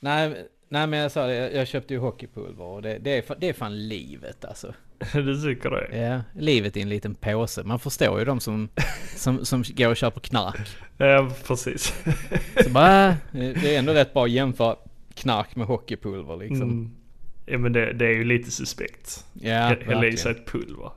Nej, nej men jag sa det, jag, jag köpte ju hockeypulver och det, det, är, det är fan livet alltså. du tycker det? Ja, livet i en liten påse. Man förstår ju de som, som, som går och köper knark. Ja, precis. Så bara, äh, det är ändå rätt bra att jämföra knark med hockeypulver liksom. Mm. Ja men det, det är ju lite suspekt. Ja, Hälla i sig ett pulver.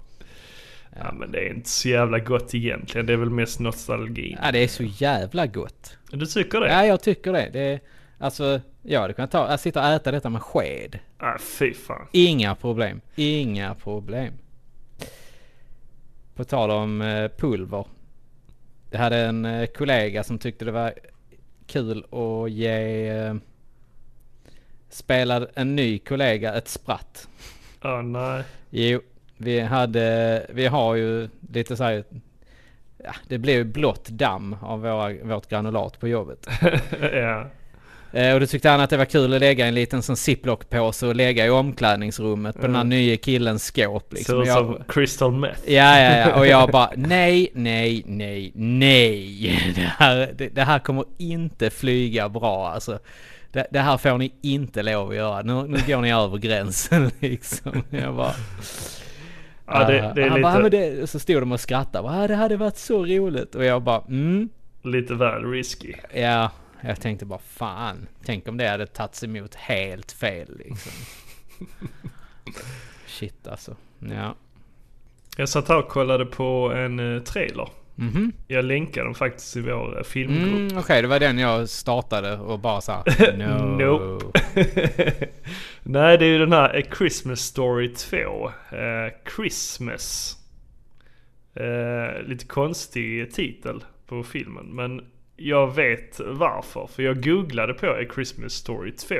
Ja men det är inte så jävla gott egentligen. Det är väl mest nostalgi. Ja, det är så jävla gott. Du tycker det? Ja, jag tycker det. det är, alltså, jag hade kunnat ta, att sitta och äta detta med sked. Ah, fy fan. Inga problem. Inga problem. På tal om eh, pulver. Jag hade en eh, kollega som tyckte det var kul att ge... Eh, spelade en ny kollega ett spratt. Ja, nej. Jo, vi hade... Vi har ju lite så här... Ja, det blev blått damm av våra, vårt granulat på jobbet. ja. Eh, och då tyckte han att det var kul att lägga en liten sån ziplock-påse och lägga i omklädningsrummet på den här Mm. nya killens skåp liksom. Ut Jag- som crystal meth. Ja, ja, ja. Och jag bara nej, nej, nej, nej. Det här, det, det här kommer inte flyga bra alltså. Det, det här får ni inte lov att göra. Nu, nu går ni över gränsen liksom. Jag bara... Ja, det, det är han bara, "Ja, lite, men det, så stod de och skrattade. Bara, "Ja, det hade varit så roligt. Och jag bara, mm. lite väl risky. Ja, jag tänkte bara fan. Tänk om det hade tagits emot helt fel liksom. Shit alltså. Ja. Jag satt här och kollade på en uh, trailer. Mhm. Jag länkade den faktiskt i vår uh, filmgrupp. Mm, Okej, det var den jag startade och bara så här, no. Nope. Nej, det är ju den här A Christmas Story 2. Eh, Christmas. Eh, lite konstig titel på filmen. Men jag vet varför. För jag googlade på A Christmas Story 2.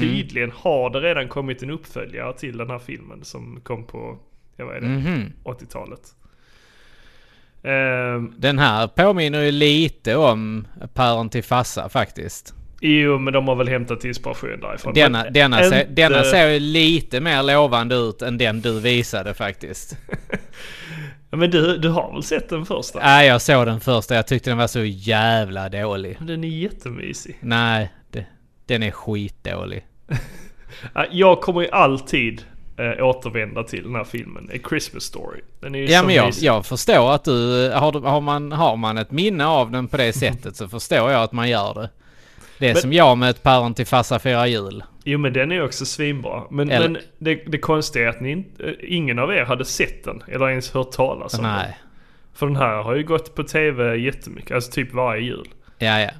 Tydligen har det redan kommit en uppföljare till den här filmen som kom på, jag vet inte, Mhm. 80-talet. Ehm, Den här påminner ju lite om Päron till Fassa faktiskt. jo, men de har väl hämtat inspiration därifrån. Denna, Men denna, ser, inte- denna ser ju lite mer lovande ut än den du visade faktiskt. Ja, Men du, du har väl sett den första? Nej, jag såg den första. Jag tyckte den var så jävla dålig. Den är jättemysig. Nej, det, den är skitdålig. Ja, Jag kommer ju alltid äh, återvända till den här filmen. A Christmas Story. Den är ju Ja så men jag, mysig. jag förstår att du, har, du- har, man, har man ett minne av den på det sättet så förstår jag att man gör det. Det är Men- som jag med ett päron till farsa firar jul. Jo men den är också svinbra. Men, Eller- men det, det konstiga är att ni ingen av er hade sett den. Eller ens hört talas om den. Nej. För den här har ju gått på tv jättemycket. Alltså typ varje jul. Ja, ja.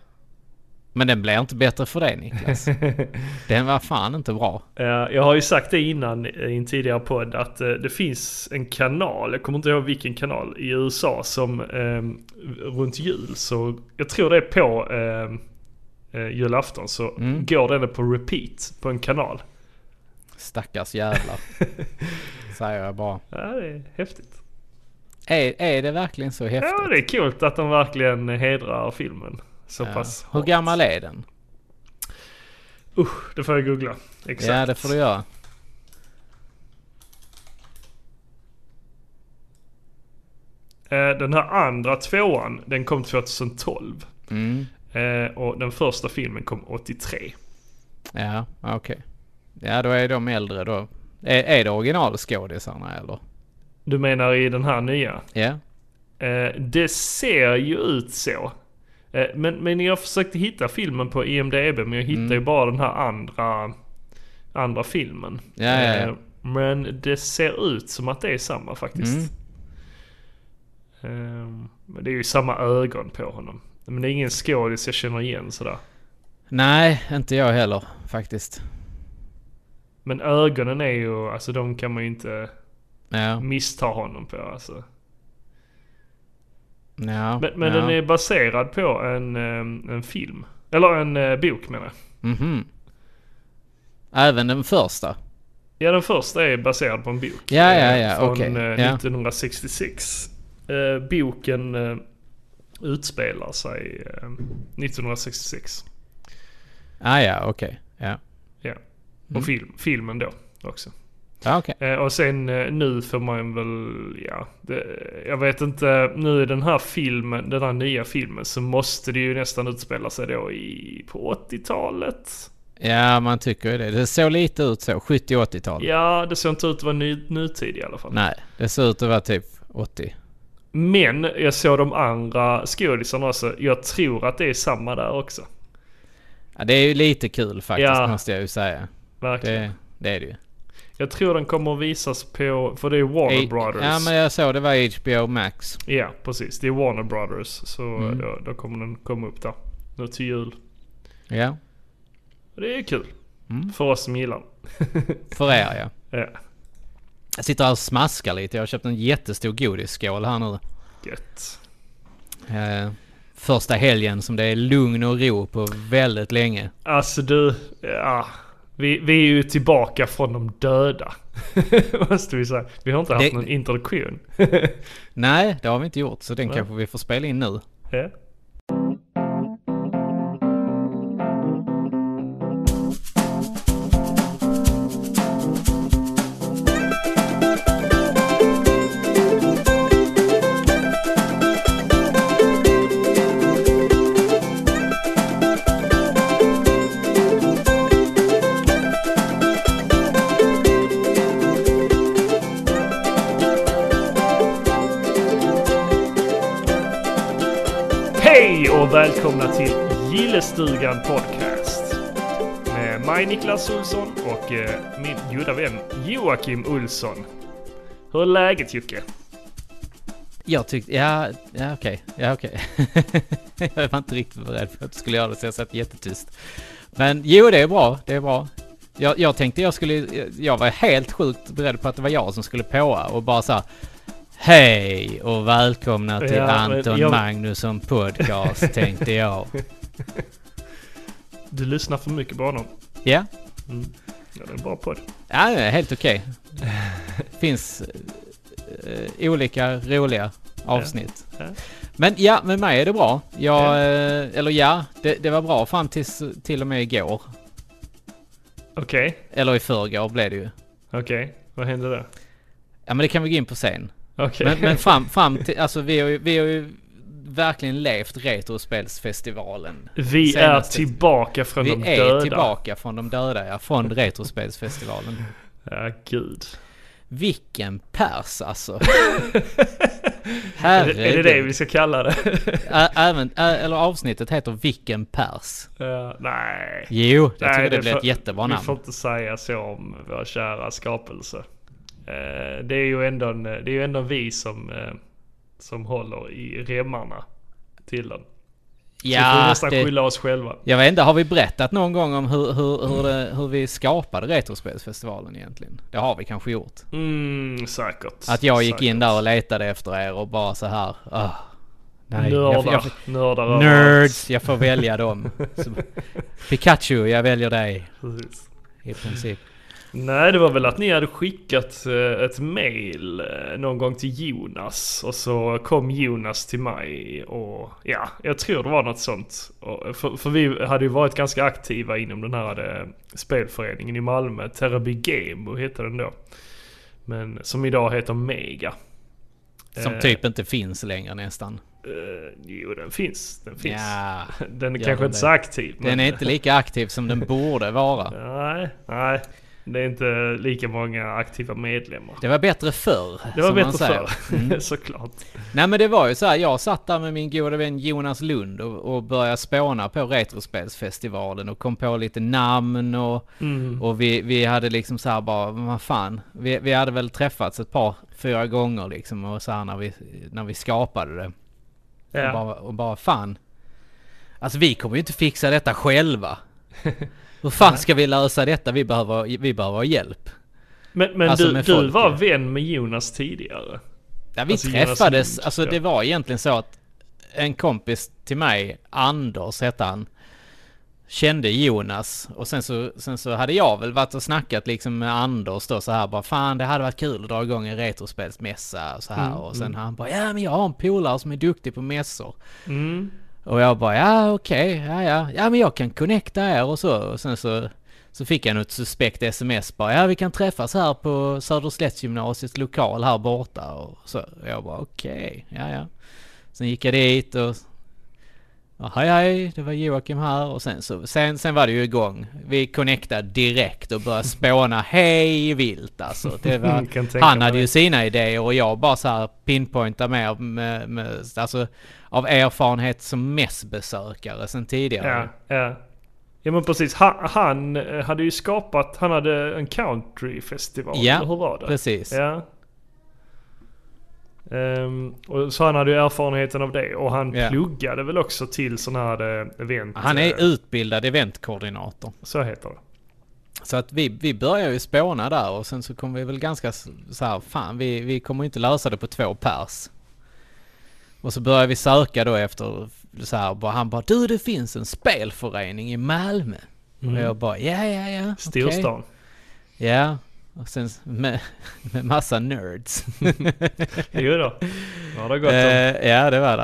Men den blir inte bättre för det Niklas. den var fan inte bra. Jag har ju sagt det innan i en tidigare podd att eh, det finns en kanal, jag kommer inte ihåg vilken kanal, i USA som eh, runt jul så, jag tror det är på eh, eh, julafton så Mm. går den på repeat på en kanal. Stackars jävlar. Säger jag bara. Ja, det är häftigt. Är, är det verkligen så häftigt? Ja, det är kul att de verkligen hedrar filmen så Ja. pass Hur hårt. gammal är den? Usch, det får jag googla. Exakt. Ja, det får du göra. Eh, Den här andra tvåan, den kom 2012. Mm. Eh, och den första filmen kom 83. Ja, okej. Ja, då är de äldre då. Är, är det originalskådisarna eller? Du menar i den här nya? Ja. Eh, det ser ju ut så. Eh, men, men jag försökte hitta filmen på IMDB men jag hittade Mm. ju bara den här andra, andra filmen. Ja, ja, ja. Eh, men det ser ut som att det är samma faktiskt. Mm. Men det är ju samma ögon på honom. Men det är ingen skådis jag känner igen sådär. Nej, inte jag heller faktiskt. Men ögonen är ju, alltså de kan man ju inte Ja. missta honom på alltså. Ja. Men, men ja. den är baserad på en, eh, en film. Eller en eh, bok menar jag. Mhm. Även den första? Ja den första är baserad på en bok. Ja, ja, ja, Från eh, ja. 1966. Eh, boken eh, utspelar sig eh, 1966. Ah, ja, okej. Ja. Ja. Mm. Och film, filmen då också. Ja, okej. Eh, och sen eh, nu får man väl, ja. Det, jag vet inte, nu i den här filmen, den här nya filmen så måste det ju nästan utspela sig då i, på 80-talet. Ja, man tycker ju det. Det såg lite ut så. 70-80-tal. Ja, det ser inte ut att vara ny, nutid i alla fall. Nej, det ser ut att vara typ 80. Men jag såg de andra skådisarna också. Jag tror att det är samma där också. Ja, det är ju lite kul faktiskt Ja. måste jag ju säga. Verkligen. Det, det är det ju. Jag tror den kommer att visas på, för det är Warner H- Brothers. Ja, men jag såg det var HBO Max. Ja, precis. Det är Warner Brothers. Så Mm. då, då kommer den komma upp där. Nu till jul. Ja, det är kul. Mm. För oss som gillar den. för er ja. Ja, Jag sitter här och smaskar lite. Jag har köpt en jättestor godisskål här nu. gött. Eh, första helgen som det är lugn och ro på väldigt länge. Alltså du, ja. Vi, vi är ju tillbaka från de döda. Måste vi säga. Vi har inte haft Det- någon introduktion. Nej, det har vi inte gjort. Så den Nej. kanske vi får spela in nu. ja. Podcast. Med mig Niklas Olsson och eh, min goda vän Joakim Olsson. Hur är läget Jocke? Jag tyckte, ja, ja okej, ja okej. jag var inte riktigt beredd på att du skulle göra det så jag satt jättetyst. Men jo, det är bra, det är bra. Jag, jag tänkte jag skulle, jag var helt sjukt beredd på att det var jag som skulle påa och bara så här, Hej och välkomna till Ja, Anton jag- Magnusson podcast tänkte jag. Du lyssnar för mycket på honom. Ja, Mm. Ja, det är en bra podd. ja helt okej. Finns eh, olika roliga avsnitt. Ja. Men ja, med mig är det bra. Jag, eh, eller ja, det, det var bra fram tills till och med igår. Okej, Eller i förrgår blev det ju. okej. Vad hände då? Ja men det kan vi gå in på sen. Okej. Men, men fram, fram till, alltså vi har ju, vi har ju verkligen levt Retrospelsfestivalen. Vi är tillbaka från vi de är döda. tillbaka från de döda, ja. Från Retrospelsfestivalen. Ja, gud. Vilken pers alltså. Är Herregud. det, är det det vi ska kalla det? Ä- Även, eller avsnittet heter Vilken pers. Ja, nej. Jo, jag Nej, tycker det, blir får- ett jättebra Vi namn. får inte säga så om vår kära skapelse. Eh, det är ju ändå, en, det är ju ändå vi som, eh, som håller i remmarna till den. Så vi får Ja, nästan det, skylla oss själva. jag vet inte, har vi berättat någon gång om hur, hur, hur, det, hur vi skapade Retrospelsfestivalen egentligen? Det har vi kanske gjort. Mm, säkert. Att jag gick säkert. in där och letade efter er och bara så här. ah, nej, Nördar. jag, jag, nördar överallt. nerds, jag får välja dem. Så, Pikachu, jag väljer dig. Precis. I princip. Nej, det var väl att ni hade skickat eh, ett mail eh, någon gång till Jonas och så kom Jonas till mig och ja, jag tror det var något sånt. Och, för, för vi hade ju varit ganska aktiva inom den här eh, spelföreningen i Malmö, Teraby Game hette den då. Men som idag heter Mega. Som Eh, typ inte finns längre nästan. Eh, jo, den finns. Den finns. Ja, Den är kanske den inte så aktiv. den är inte lika aktiv som den borde vara. Nej, nej. Det är inte lika många aktiva medlemmar. Det var bättre förr. Det var bättre förr, Mm. såklart. Nej men det var ju så här, jag satt där med min goda vän Jonas Lund och, och började spåna på Retrospelsfestivalen och kom på lite namn och, Mm. och vi, vi hade liksom så här bara, vad fan, vi, vi hade väl träffats ett par, fyra gånger liksom och så här när vi, när vi skapade det. Och, Ja. bara, och bara fan, alltså vi kommer ju inte fixa detta själva. Hur fan ska vi lösa detta? Vi behöver, vi behöver hjälp. Men, men Alltså du, du var vän med Jonas tidigare? Ja, vi Alltså, Jonas träffades, Lund, alltså det var egentligen så att en kompis till mig, Anders hette han, kände Jonas och sen så, sen så hade jag väl varit och snackat liksom med Anders då så här bara fan det hade varit kul att dra igång en retrospelsmässa och så här Mm, och sen mm. han bara ja men jag har en polare som är duktig på mässor Mm. Och jag bara ja okej ja ja. Ja men jag kan connecta er och så och sen så så fick jag något suspekt sms bara ja vi kan träffas här på Söderslättsgymnasiets lokal här borta. Och så och jag bara okej ja ja. Sen gick jag dit och Ja, hej hej, det var Joakim här. Och sen så, sen, sen var det ju igång. Vi connectade direkt och började spåna hej vilt alltså. Det var, han hade ju sina idéer och jag bara så här pinpointar mer med, med, alltså av erfarenhet som mässbesökare sen tidigare. Ja, ja. Ja men precis. Han, han eh, hade ju skapat, han hade en countryfestival. Ja, hur var det? Precis. Ja. Ehm, och så han hade ju erfarenheten av det och han Ja. pluggade väl också till sådana här eh, event. Han är eh, utbildad eventkoordinator. Så heter det. Så att vi, vi börjar ju spåna där och sen så kommer vi väl ganska så här, fan vi, vi kommer inte lösa det på två pers. Och så börjar vi söka då efter så här, bara, han bara du det finns en spelförening i Malmö. Och jag bara ja ja ja. okej." Storstan. Ja. Och sen med, med massa nerds. Jo då. Ja det har gått om. eh, ja det var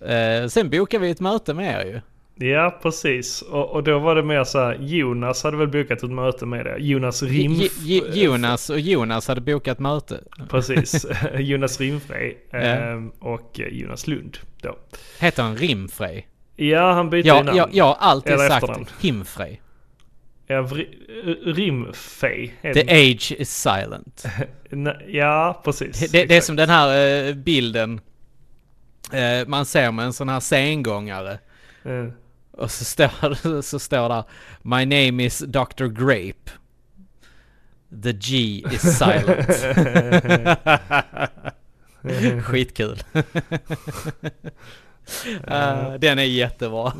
det. Eh, sen bokade vi ett möte med er ju. Ja precis. Och, och då var det mer så här, Jonas hade väl bokat ett möte med det. Jonas Rim... J- Jonas och Jonas hade bokat möte. Precis. Jonas Rimfrej Ja. ehm, och Jonas Lund då. Heter han Rimfrej? Ja han bytte Ja, namn. jag, jag har alltid Eller sagt efternamn. Himfrej. Ja, Rimfej. The age is silent. Ja precis. Det, det är som den här eh, bilden eh, man ser med en sån här sengångare. Eh, Och så står, så står där My name is Dr. Grape. The G is silent. Skitkul. Eh, den är jättebra.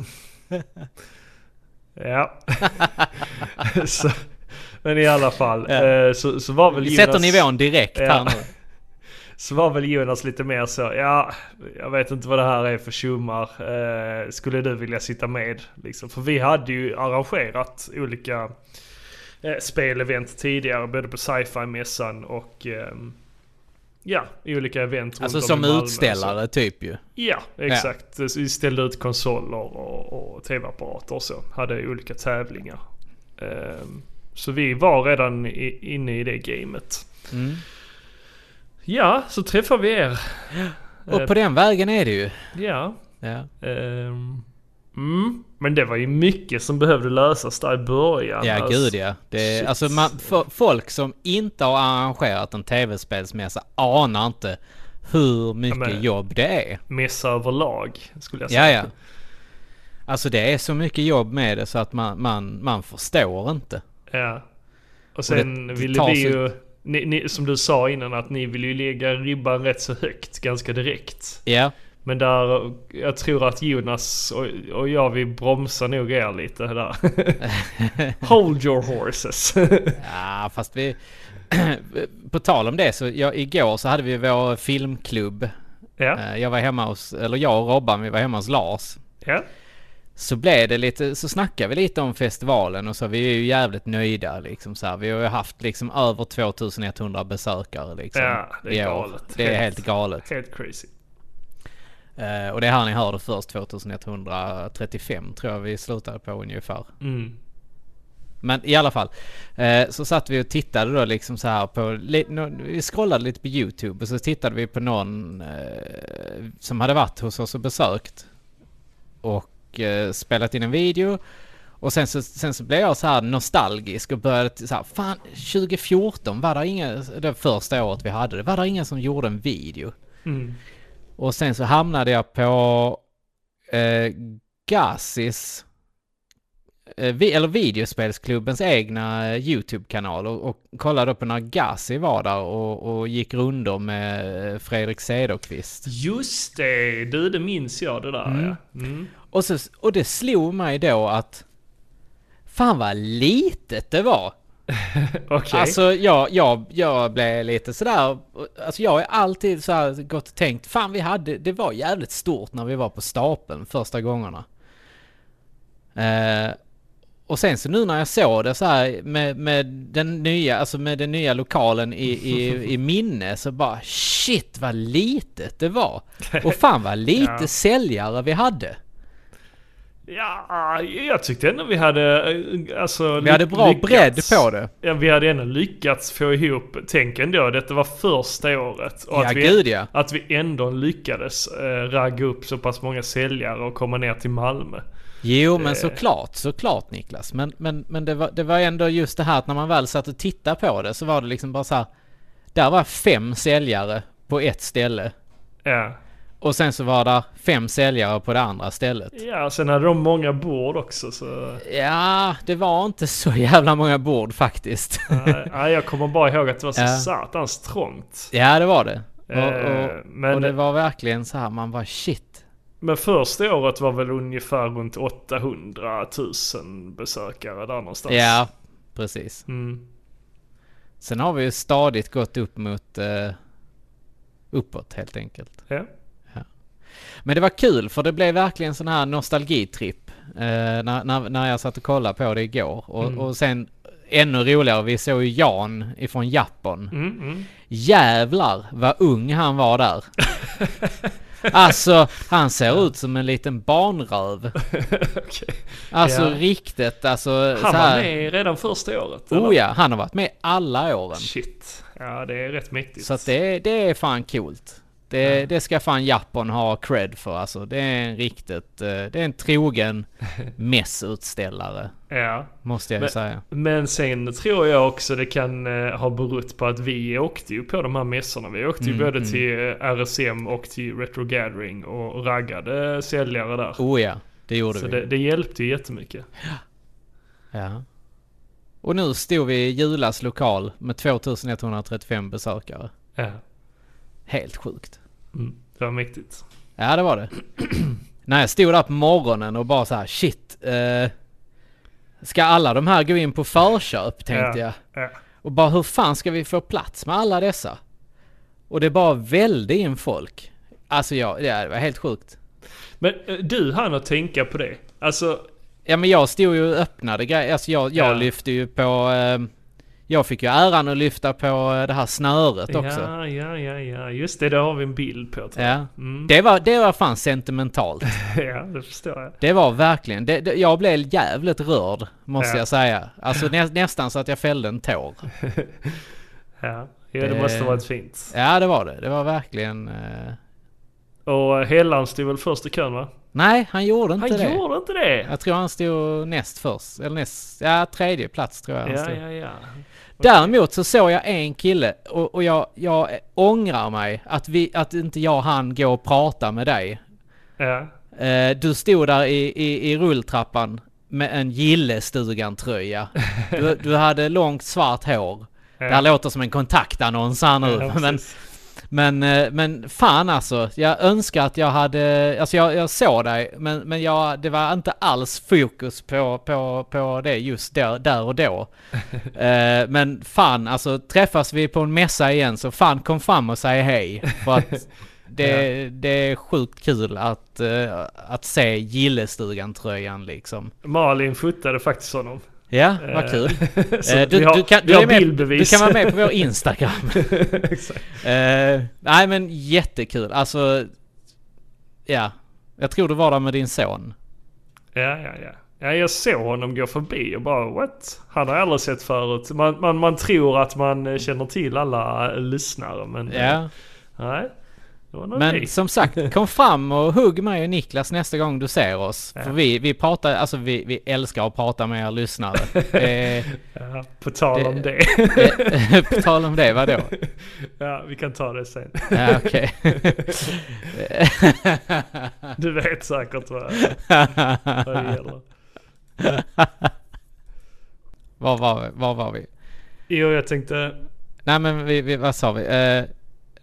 Ja. så, men i alla fall. Ja. eh, Så, så var väl Vi sätter nivån direkt Ja. här nu. Så var väl Jonas lite mer så, ja, jag vet inte vad det här är för tjommar. Eh, skulle du vilja sitta med? Liksom. För vi hade ju arrangerat olika eh, spelevent tidigare, både på sci-fi-mässan och ehm, ja, i olika event Alltså som utställare typ ju. Ja, exakt. Vi ställde ut konsoler och, och tv-apparater och så. Hade olika tävlingar. Ehm, så vi var redan i, inne i det gamet. Mm. Ja, så träffade vi er. Och på den vägen är det ju. Ja. Ja, ehm, mm. Men det var ju mycket som behövde lösas där i början. ja Alltså, gud ja. Det, shit. alltså man, folk som inte har arrangerat en tv-spelsmässa anar inte hur mycket men- jobb det är. Mässa överlag, skulle jag säga. Ja, ja. Alltså det är så mycket jobb med det så att man, man, man förstår inte. Ja. Och sen det ville tar vi ju, ni, ni, som du sa innan, att ni vill ju lägga ribban rätt så högt ganska direkt. Ja, Men där, jag tror att Jonas och, och jag, vi bromsar nog er lite där. Hold your horses. ja fast vi... på tal om det så, ja, igår så hade vi vår filmklubb. ja, Eh, Jag var hemma hos, eller jag och Robban, vi var hemma hos Lars. ja, Så blev det lite, så snackade vi lite om festivalen och så, vi är ju jävligt nöjda liksom så här. Vi har ju haft liksom över 2100 besökare liksom. Ja, det är galet. Det är Helt- helt galet. helt crazy. Eh, och det är här ni hörde först, 2135 tror jag vi slutade på ungefär. Mm. Men i alla fall. Eh, så satt vi och tittade då liksom så här på, li- nå- vi scrollade lite på YouTube och så tittade vi på någon eh, som hade varit hos oss och besökt. Och eh, spelat in en video. Och sen så, sen så blev jag så här nostalgisk och började så här, fan 2014 var det inga, det första året vi hade det, var det ingen som gjorde en video. Mm. Och sen så hamnade jag på eh, eh, vi, eller videospelsklubbens egna eh, YouTube-kanal och, och kollade på när Gazi var där och, och gick rundor med eh, Fredrik Cederqvist. Just det, du det minns jag det där Mm. ja. Mm. Och, så, och det slog mig då att fan vad litet det var. Okej. Alltså jag, jag, jag blev lite sådär, alltså jag har alltid så här gått och tänkt, fan vi hade, det var jävligt stort när vi var på stapeln första gångerna. Eh, och sen så nu när jag såg det så här med, med den nya, alltså med den nya lokalen i, i, i minne så bara shit vad litet det var. Och fan vad lite Ja. säljare vi hade. Ja, jag tyckte ändå vi hade... eh, Alltså, Vi hade bra bredd på det. Ja, vi hade ändå lyckats få ihop, tänk ändå, detta var första året. Och Ja, att, vi, gud ja. att vi ändå lyckades eh, ragga upp så pass många säljare och komma ner till Malmö. Jo men Eh. såklart, såklart Niklas. Men, men, men det, var, det var ändå just det här att när man väl satt och tittade på det så var det liksom bara så här. Där var fem säljare på ett ställe. Ja. Och sen så var det fem säljare på det andra stället. Ja, sen hade de många bord också så... Ja, det var inte så jävla många bord faktiskt. Nej, nej, jag kommer bara ihåg att det var så Ja. satans trångt. ja, det var det. Och, Eh, och, men- och det var verkligen så här, man var shit. Men första året var väl ungefär runt 800 000 besökare där någonstans. Ja, precis. Mm. Sen har vi ju stadigt gått upp mot eh, uppåt helt enkelt. Ja. Men det var kul för det blev verkligen sån här nostalgitripp. Eh, när, när, när jag satt och kollade på det igår. Och, Mm. och sen ännu roligare, vi såg ju Jan ifrån Japan. Mm, mm. Jävlar vad ung han var där. alltså, han ser ut som en liten barnröv. Okej. Alltså Ja. riktigt, alltså Han var med redan första året? Oh ja, han har varit med alla åren. Shit. Ja, det är rätt mäktigt. Så att det, det är fan coolt. Det, det ska fan Japan ha cred för alltså. Det är en riktigt, eh, det är en trogen mässutställare. Ja. Måste jag Men- säga. Men sen tror jag också det kan eh, ha berott på att vi åkte ju på de här mässorna. Vi åkte ju Mm, både mm. till eh, RSM och till Retro Gathering och raggade säljare där. Oh ja, det gjorde Så vi. det, det hjälpte ju jättemycket. Ja. Och nu stod vi i Julas lokal med 2135 besökare. Ja. Helt sjukt. Mm. Det var mäktigt. Ja, det var det. När jag stod där på morgonen och bara så här, shit. Eh, ska alla de här gå in på förköp, tänkte jag. Ja. Och bara hur fan ska vi få plats med alla dessa? Och det bara välde in folk. Alltså ja, det var helt sjukt. Men eh, du hann att tänka på det. Alltså, Ja men jag stod ju och öppnade grejer. Alltså jag, jag Ja. lyfte ju på... Eh, jag fick ju äran att lyfta på eh, det här snöret också. ja, ja, ja, ja. Just det, det har vi en bild på. Ja. Mm. Det var, det var fan sentimentalt. ja, det förstår jag. Det var verkligen. Det, det, jag blev jävligt rörd, måste Ja. jag säga. Alltså nä, nästan så att jag fällde en tår. Ja, ja det Det- måste ha varit fint. Ja det var det. Det var verkligen... Eh, Och Hellan stod väl först i kön va? nej, han gjorde inte Han det. gjorde inte det? Jag tror han stod näst först. Eller näst... Ja, tredje plats tror jag han Ja, stod. ja, ja. Däremot så såg jag en kille och, och jag, jag ångrar mig att, vi, att inte jag hann gå och prata med dig. Ja. Eh, du stod där i, i, i rulltrappan med en Gillestugan-tröja. Du, du hade långt svart hår. Ja. Det här låter som en kontaktannons här nu. Ja, men. Men, eh, men fan alltså. Jag önskar att jag hade... Alltså jag, jag såg dig men, men jag, det var inte alls fokus på, på, på det just där, där och då. Eh, men fan alltså träffas vi på en mässa igen så fan kom fram och säg hej. För att det, det är sjukt kul att, eh, att se Gillestugan-tröjan liksom. Malin fotade faktiskt honom. Ja, vad Eh, kul. Så Eh, vi har, kan, har är med, du kan vara med på vår Instagram. Exakt. Eh, nej men jättekul. Alltså, ja. Jag tror du var där med din son. Ja, ja, ja. Ja, jag såg honom gå förbi och bara what? Han har jag aldrig sett förut. Man, man, man tror att man känner till alla lyssnare men... Ja. Nej. Men ni. som sagt, kom fram och hugg mig och Niklas nästa gång du ser oss. Ja. För vi, vi pratar, alltså vi, vi älskar att prata med er lyssnare. Det, Ja, på tal om det. det, på tal om det, vadå? ja, vi kan ta det sen. Ja, okej. Du vet säkert vad, vad det gäller. var, var, var var vi? Jo, jag tänkte... Nej men vi, vi, vad sa vi? Eh,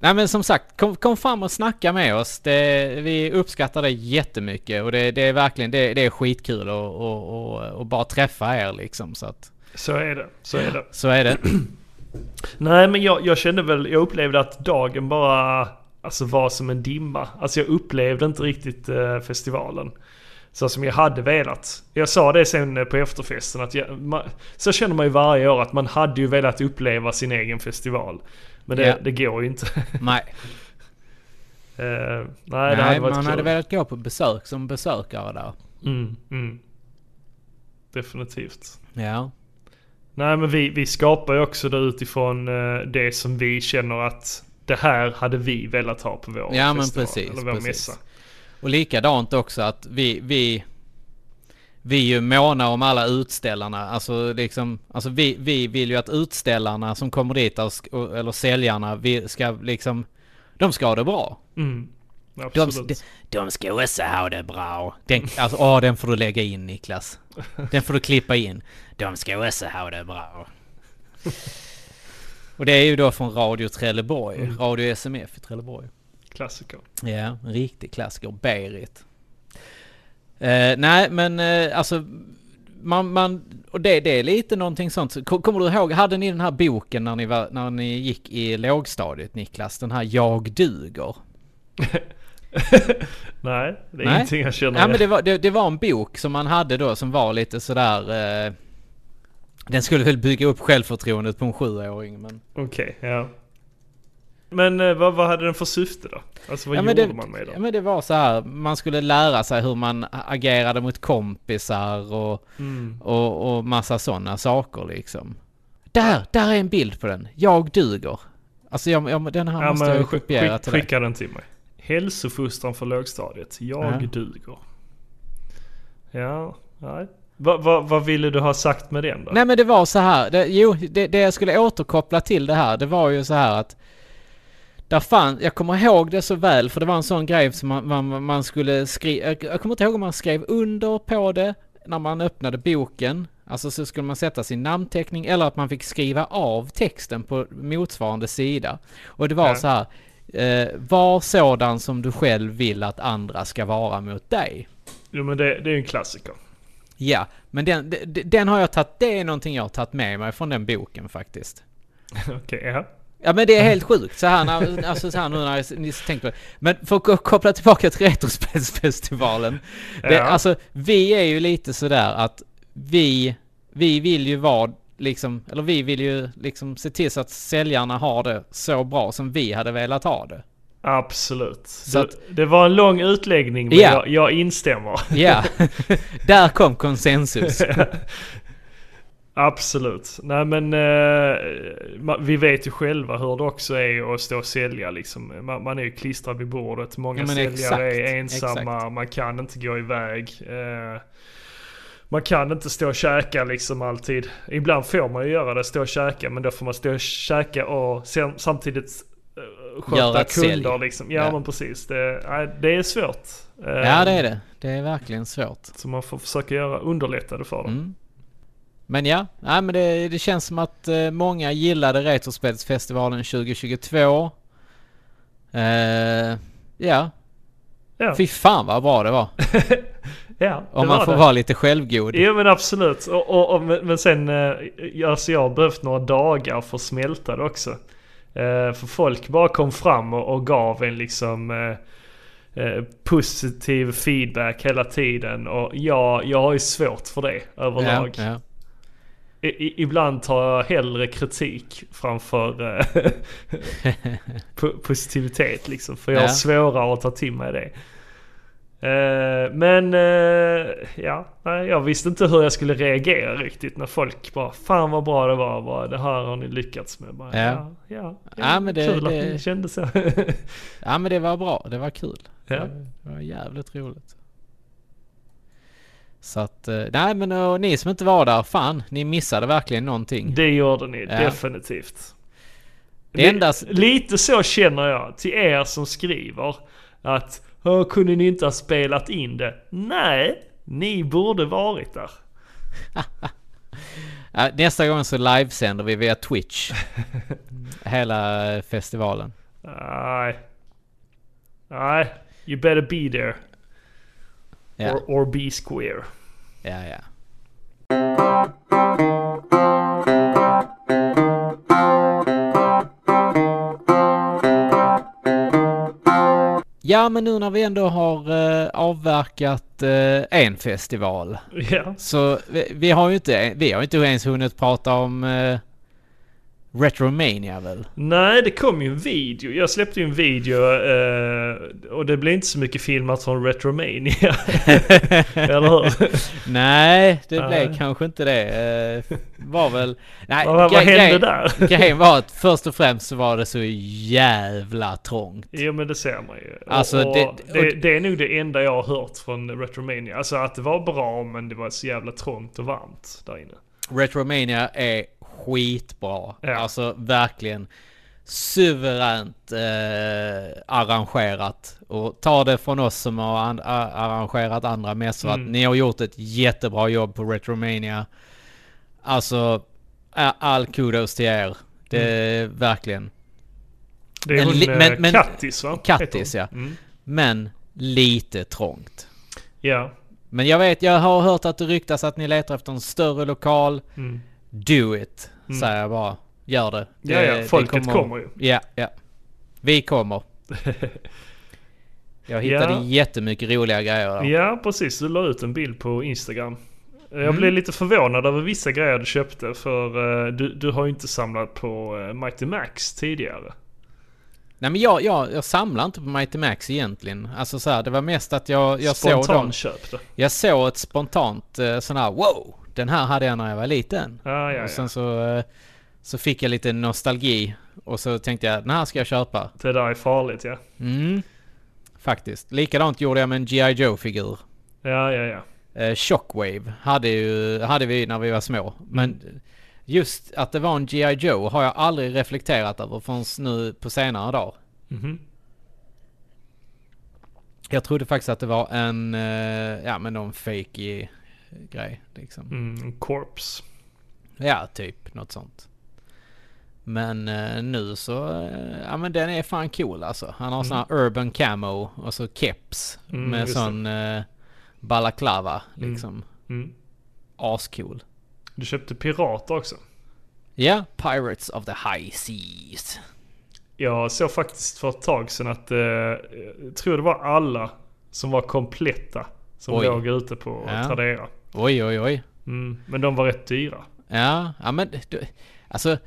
nej men som sagt, kom, kom fram och snacka med oss. Det, vi uppskattar det jättemycket och det, det är verkligen, det, det är skitkul att och, och, och bara träffa er liksom. Så att, Så är det. Så är det. så är det. Nej, men jag, jag kände väl... Jag upplevde att dagen bara... Alltså var som en dimma. Alltså jag upplevde inte riktigt eh, festivalen. Så som jag hade velat. Jag sa det sen eh, på efterfesten att jag, man, så känner man ju varje år att man hade ju velat uppleva sin egen festival. Men det, Ja. det går ju inte. Nej, Eh, nej, det nej hade varit man kul. hade velat gå på besök som besökare där. Mm, mm. Definitivt. Ja. Nej men vi, vi skapar ju också det utifrån eh, det som vi känner att det här hade vi velat ha på vår Ja, men festival, precis, eller vår precis. mässa. Och likadant också att vi, vi, vi är ju måna om alla utställarna. Alltså liksom, alltså vi, vi vill ju att utställarna som kommer dit, eller säljarna, vi ska liksom, de ska ha det bra. Mm. Absolut. de, de ska också ha det bra. Den, alltså, åh, den får du lägga in Niklas. Den får du klippa in. De ska också ha det bra. Och det är ju då från Radio Trelleborg, Mm. Radio SMF i Trelleborg. Klassiker. Ja, en riktig klassiker. Berit. Eh, nej, men eh, alltså... Man, man, och det, det är lite någonting sånt. Ko- Kommer du ihåg, hade ni den här boken när ni, var, när ni gick i lågstadiet Niklas? Den här Jag duger. Nej, det är Nej. ingenting jag känner Ja men det var, det, det var en bok som man hade då som var lite sådär... Eh, den skulle väl bygga upp självförtroendet på en sjuåring men... Okej, ja. Men eh, vad, vad hade den för syfte då? Alltså vad ja, gjorde det, man med Ja den? men det var så här, man skulle lära sig hur man agerade mot kompisar och... Mm. Och, och massa sådana saker liksom. Där, där är en bild på den. Jag duger. Alltså jag, jag, den här Ja, måste jag kopiera skick, till skicka den till mig. Hälsofostran för lågstadiet. Jag Ja. duger. Ja, nej. Vad vad vad ville du ha sagt med den då? Nej men det var så här. Det, jo, det, det jag skulle återkoppla till det här, det var ju så här att där fann, jag kommer ihåg det så väl för det var en sån grej som man, man, man skulle skriva, jag, jag kommer inte ihåg om man skrev under på det när man öppnade boken. Alltså så skulle man sätta sin namnteckning eller att man fick skriva av texten på motsvarande sida. Och det var Ja. så här, eh, var sådan som du själv vill att andra ska vara mot dig. Jo men det, det är en klassiker. Ja, men den, den, den har jag tagit, det är någonting jag har tagit med mig från den boken faktiskt. Okej, ja. Ja men det är helt sjukt så här, när, alltså så här nu när ni tänker på det. Men för att ko- koppla tillbaka till Retrospelsfestivalen. Det, Ja. Alltså vi är ju lite sådär att vi, vi vill ju vara liksom, eller vi vill ju liksom se till så att säljarna har det så bra som vi hade velat ha det. Absolut. Så det, att- det var en lång utläggning men Ja. jag, jag instämmer. Ja, där kom konsensus. Absolut. Nej men eh, vi vet ju själva hur det också är att stå och sälja liksom. Man, man är ju klistrad vid bordet. Många Ja, säljare exakt, är ensamma, exakt. man kan inte gå iväg. Eh, man kan inte stå och käka liksom alltid. Ibland får man ju göra det, stå och käka. Men då får man stå och käka och sen, samtidigt Göra sköta kunder liksom. Ja, Ja. men precis. Det, nej, det är svårt. Eh, Ja det är det. Det är verkligen svårt. Så man får försöka göra underlätta det för dem. Mm. Men ja, nej, men det, det känns som att eh, många gillade Retrospelsfestivalen 2022. Eh, ja, Ja, fy fan vad bra det var. ja det Om man får det. vara lite självgod. Ja men absolut. Och, och, och, men sen, alltså jag har behövt några dagar för att smälta det också. Eh, för folk bara kom fram och, och gav en liksom eh, eh, positiv feedback hela tiden. Och jag, jag har ju svårt för det överlag. Ja, ja. I, ibland tar jag hellre kritik framför eh, po- positivitet liksom. För jag har Ja. svårare att ta till mig det. Eh, men eh, ja, nej, jag visste inte hur jag skulle reagera riktigt när folk bara Fan vad bra det var, bara, det här har ni lyckats med. Bara, Ja. ja, ja, Ja, men det- kul det- att ni kände så. ja men det var bra, det var kul. Ja. Det var jävligt roligt. Så att, eh, nej men och ni som inte var där, fan, ni missade verkligen någonting. det gjorde ni Ja. definitivt. Det enda Lite så känner jag till er som skriver att "Åh, kunde ni inte ha spelat in det? Nej, ni borde varit där. Nästa gång så livesänder vi via Twitch. Hela eh, festivalen. Nej. Nej, you better be there. Ja, Or, or be square. ja, ja. Ja, men nu när vi ändå har eh, avverkat eh, en festival. Ja. Så vi, vi har ju inte, vi har inte ens hunnit prata om eh, Retromania väl? Nej, det kom ju en video. Jag släppte ju en video eh, och det blev inte så mycket filmat från Retromania. Eller hur? Nej, det Nej. blev kanske inte det. Eh, var väl... Nej, vad, vad hände där? Grejen var att först och främst så var det så jävla trångt. Jo men det ser man ju. Alltså, och, och det- det, och- det är nog det enda jag har hört från Retromania. Alltså att det var bra men det var så jävla trångt och varmt där inne. Retromania är skitbra. Ja. Alltså verkligen suveränt eh, arrangerat. Och ta det från oss som har an- arrangerat andra mässor Mm. att ni har gjort ett jättebra jobb på Retromania. Alltså all kudos till er. Det är verkligen. Det är hon li- men, men- Kattis va? Kattis, ja. Mm. Men lite trångt. Ja. Men jag vet, jag har hört att det ryktas att ni letar efter en större lokal. Mm. Do it, Mm. säger jag bara. Gör det. Ja, det ja, det folket kommer ju. Ja, ja. Vi kommer. Jag hittade Ja. jättemycket roliga grejer där. Ja, precis. Du la ut en bild på Instagram. Jag Mm. blev lite förvånad över vissa grejer du köpte för eh, du, du har ju inte samlat på uh, Mighty Max tidigare. Nej men jag, jag, jag samlar inte på Mighty Max egentligen. Alltså så här, det var mest att jag, jag såg dem. Spontan köpte. Jag såg ett spontant eh, sån här wow! Den här hade jag när jag var liten. Ja, ja, Och sen ja. så, eh, så fick jag lite nostalgi. Och så tänkte jag, den här ska jag köpa. Det där är farligt ja. Mm. Faktiskt. Likadant gjorde jag med en G.I. Joe-figur. Ja, ja, ja. Eh, Shockwave hade, ju, hade vi när vi var små. Men just att det var en G.I. Joe har jag aldrig reflekterat över förrän nu på senare dag. Mhm. Jag trodde faktiskt att det var en, eh, ja men någon fake grej liksom. Mm, corpse. Ja, typ något sånt. Men eh, nu så, eh, ja men den är fan cool alltså. Han har sån här urban camo och så keps Mm, med sån eh, balaklava Mm. liksom. Mm. Ascool. Du köpte pirater också. Ja, Pirates of the High Seas. Jag såg faktiskt för ett tag sedan att, eh, jag tror det var alla som var kompletta som Oj. låg ute på Ja. Tradera. Oj, oj, oj. Mm, men de var rätt dyra. Ja, ja men du, alltså.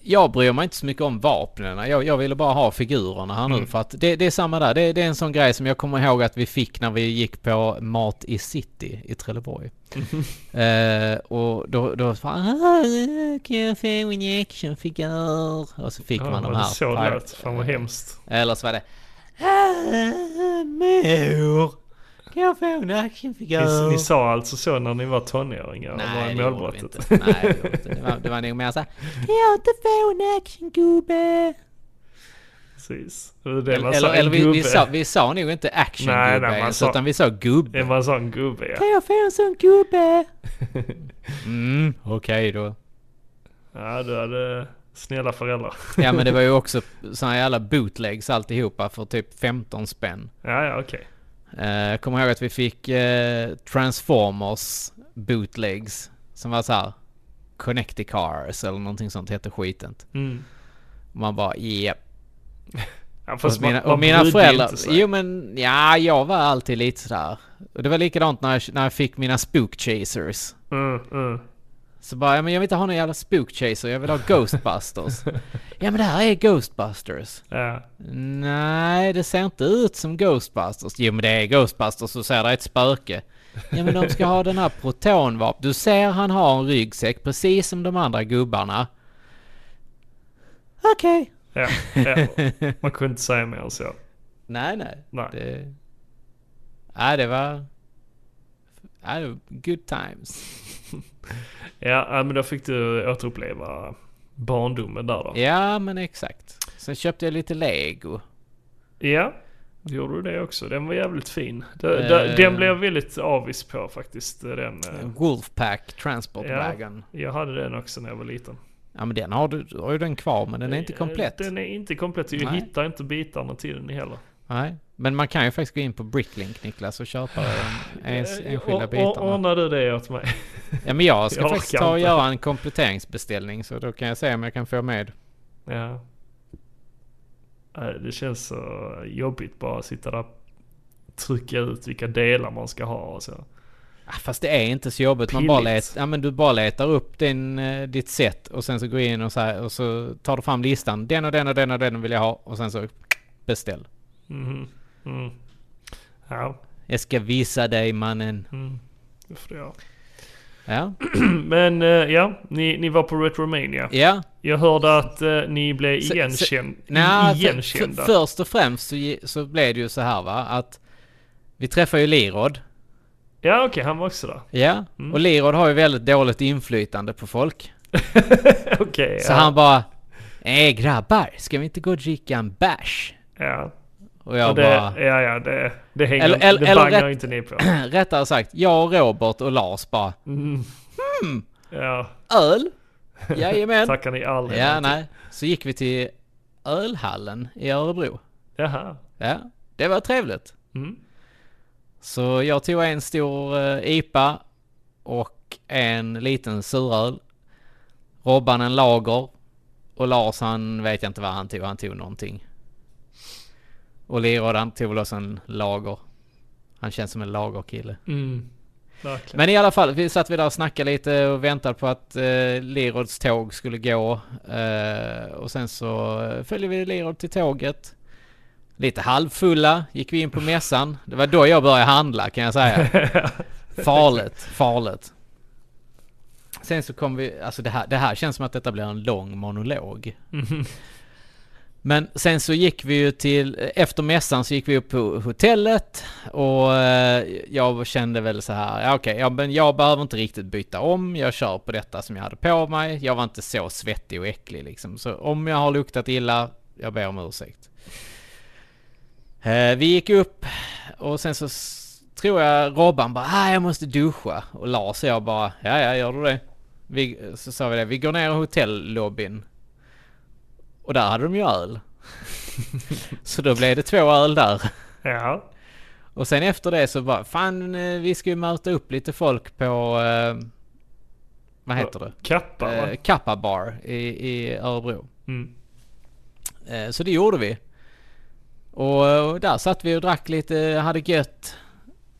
Jag bryr mig inte så mycket om vapnen. Jag, jag ville bara ha figurerna här nu Mm. för att det, det är samma där. Det, det är en sån grej som jag kommer ihåg att vi fick när vi gick på Mat i City i Trelleborg. Eh, och då, då fan, "Ah, kan jag få en actionfigur? Och så fick Ja, man de här. så lät? Fan vad hemskt. Eller så var det "Ah, Mor, kan jag få en actionfigur? Ni, ni sa alltså så när ni var tonåringar? Nej, det gjorde vi inte. Nej, det inte. Var, det var nog mer såhär, kan jag inte få en actiongubbe? Precis. Eller, man eller, sa, eller vi, vi, sa, vi sa nog inte actiongubbe nej, man sa- utan vi sa gubbe. Det var en gubbe ja. Kan jag få en sån gubbe? mm, okej då. Ja, du hade snälla föräldrar. Ja men det var ju också såna jävla bootlegs alltihopa för typ 15 spänn. Ja, ja, okej. Eh, Jag kommer ihåg att vi fick eh, Transformers bootlegs. Som var så här Connecticars eller någonting sånt hette skiten. Mm. Man bara japp. Ja, Och mina, och mina föräldrar, jo men ja, jag var alltid lite sådär. Och det var likadant när jag, när jag fick mina spook chasers. Mm, mm. Så bara, ja men jag vill inte ha någon jävla spook chaser, jag vill ha Ghostbusters. ja men det här är Ghostbusters. Ja. Nej, det ser inte ut som Ghostbusters. Jo men det är Ghostbusters, så ser det ett spöke. Ja men de ska ha den här protonvapen. Du ser han har en ryggsäck precis som de andra gubbarna. Okej. Ja, ja. Man kunde inte säga mer än så. Nej, nej. Nej. Det... Nej, det var... Good times. Ja, men då fick du återuppleva barndomen där då. Ja, men exakt. Sen köpte jag lite lego. Ja, gjorde du det också. Den var jävligt fin. Den, Eh. den- blev jag väldigt avis på faktiskt. Den, eh, Wolfpack Transport Ja. Wagon. jag hade den också när jag var liten. Ja, men den har du, du har ju den kvar, men den är inte komplett. Eh, Den är inte komplett. Jag Nej. hittar inte bitarna till den heller. Nej, men man kan ju faktiskt gå in på Bricklink Niklas och köpa en, ens, enskilda bitarna. Ordnar du det åt mig? Ja, men jag ska Jag faktiskt ta och inte. göra en kompletteringsbeställning, så då kan jag se om jag kan få med. Ja. Det känns så jobbigt bara att sitta där trycka ut vilka delar man ska ha och så. Ah, Fast det är inte så jobbigt. Man bara Pilligt. let, ja, men du bara letar upp din, eh, ditt set och sen så går in och så, här, och så tar du fram listan. Den och den och den och den vill jag ha. Och sen så beställ. Mhm. Mm. Ja, Jag ska visa dig mannen. mm. det får du göra. Ja. Men eh, ja, ni, ni var på Retromania. Ja. Jag hörde att eh, ni blev igenkänd, Nej, för, igenkända. för, först och främst så, så blev det ju så här va. Att vi träffade ju Lirod. Ja okej, han var också där. Ja. Mm. Och Lirod har ju väldigt dåligt inflytande på folk. okej, Så ja. han bara Ey grabbar, ska vi inte gå och dricka en bärs? ja. Och jag Och det, bara... ja, ja, det, det hänger Eller- eller- det bangar rätt- inte ni på. Rättare sagt, jag och Robert och Lars bara Mm. Ja, Öl? Jajamän. tackar ni aldrig ja, nej. Så gick vi till ölhallen i Örebro. Jaha. Ja, det var trevligt. Mm. Så jag tog en stor eh, IPA och en liten suröl. Robban en lager. Och Lars han vet jag inte vad han tog, han tog någonting. Och Lirod han tog väl också en lager. Han känns som en lagerkille. Mm. Verkligen. Men i alla fall, vi satt vi där och snackade lite och väntade på att eh, Lirods tåg skulle gå. Eh, och sen så eh, följde vi Lirod till tåget. Lite halvfulla gick vi in på mässan. Det var då jag började handla kan jag säga. Farligt, farligt. Sen så kom vi, alltså det här, det här känns som att detta blir en lång monolog. Mhm. Men sen så gick vi ju till, efter mässan så gick vi upp på hotellet och eh, jag kände väl så här, ja okej, ja, men jag behöver inte riktigt byta om, jag kör på detta som jag hade på mig. Jag var inte så svettig och äcklig liksom, så om jag har luktat illa, jag ber om ursäkt. Eh, vi gick upp och sen så tror jag Robban bara, ah, jag måste duscha. Och Lars och jag bara, ja ja gör du det? Vi, så sa vi det, vi går ner i hotellobbyn. Och där hade de ju öl. så då blev det två öl där. Ja. Och sen efter det så bara, fan eh, vi ska ju möta upp lite folk på, eh, vad heter det? Kappa? Eh, Kappa Bar i, i Örebro. Mm. Eh, så det gjorde vi. Och, och där satt vi och drack lite, hade gött.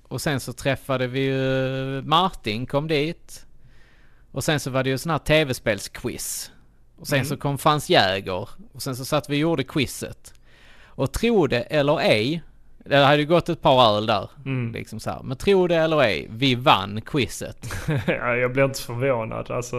Och sen så träffade vi ju Martin, kom dit. Och sen så var det ju sån här tv-spelsquiz. Och sen Mm. så kom Frans Jäger. Och sen så satt vi och gjorde quizet. Och tro det eller ej, det hade ju gått ett par öl där. Mm. Liksom så här. Men tro det eller ej, vi vann quizet. ja, jag blir inte förvånad. Alltså,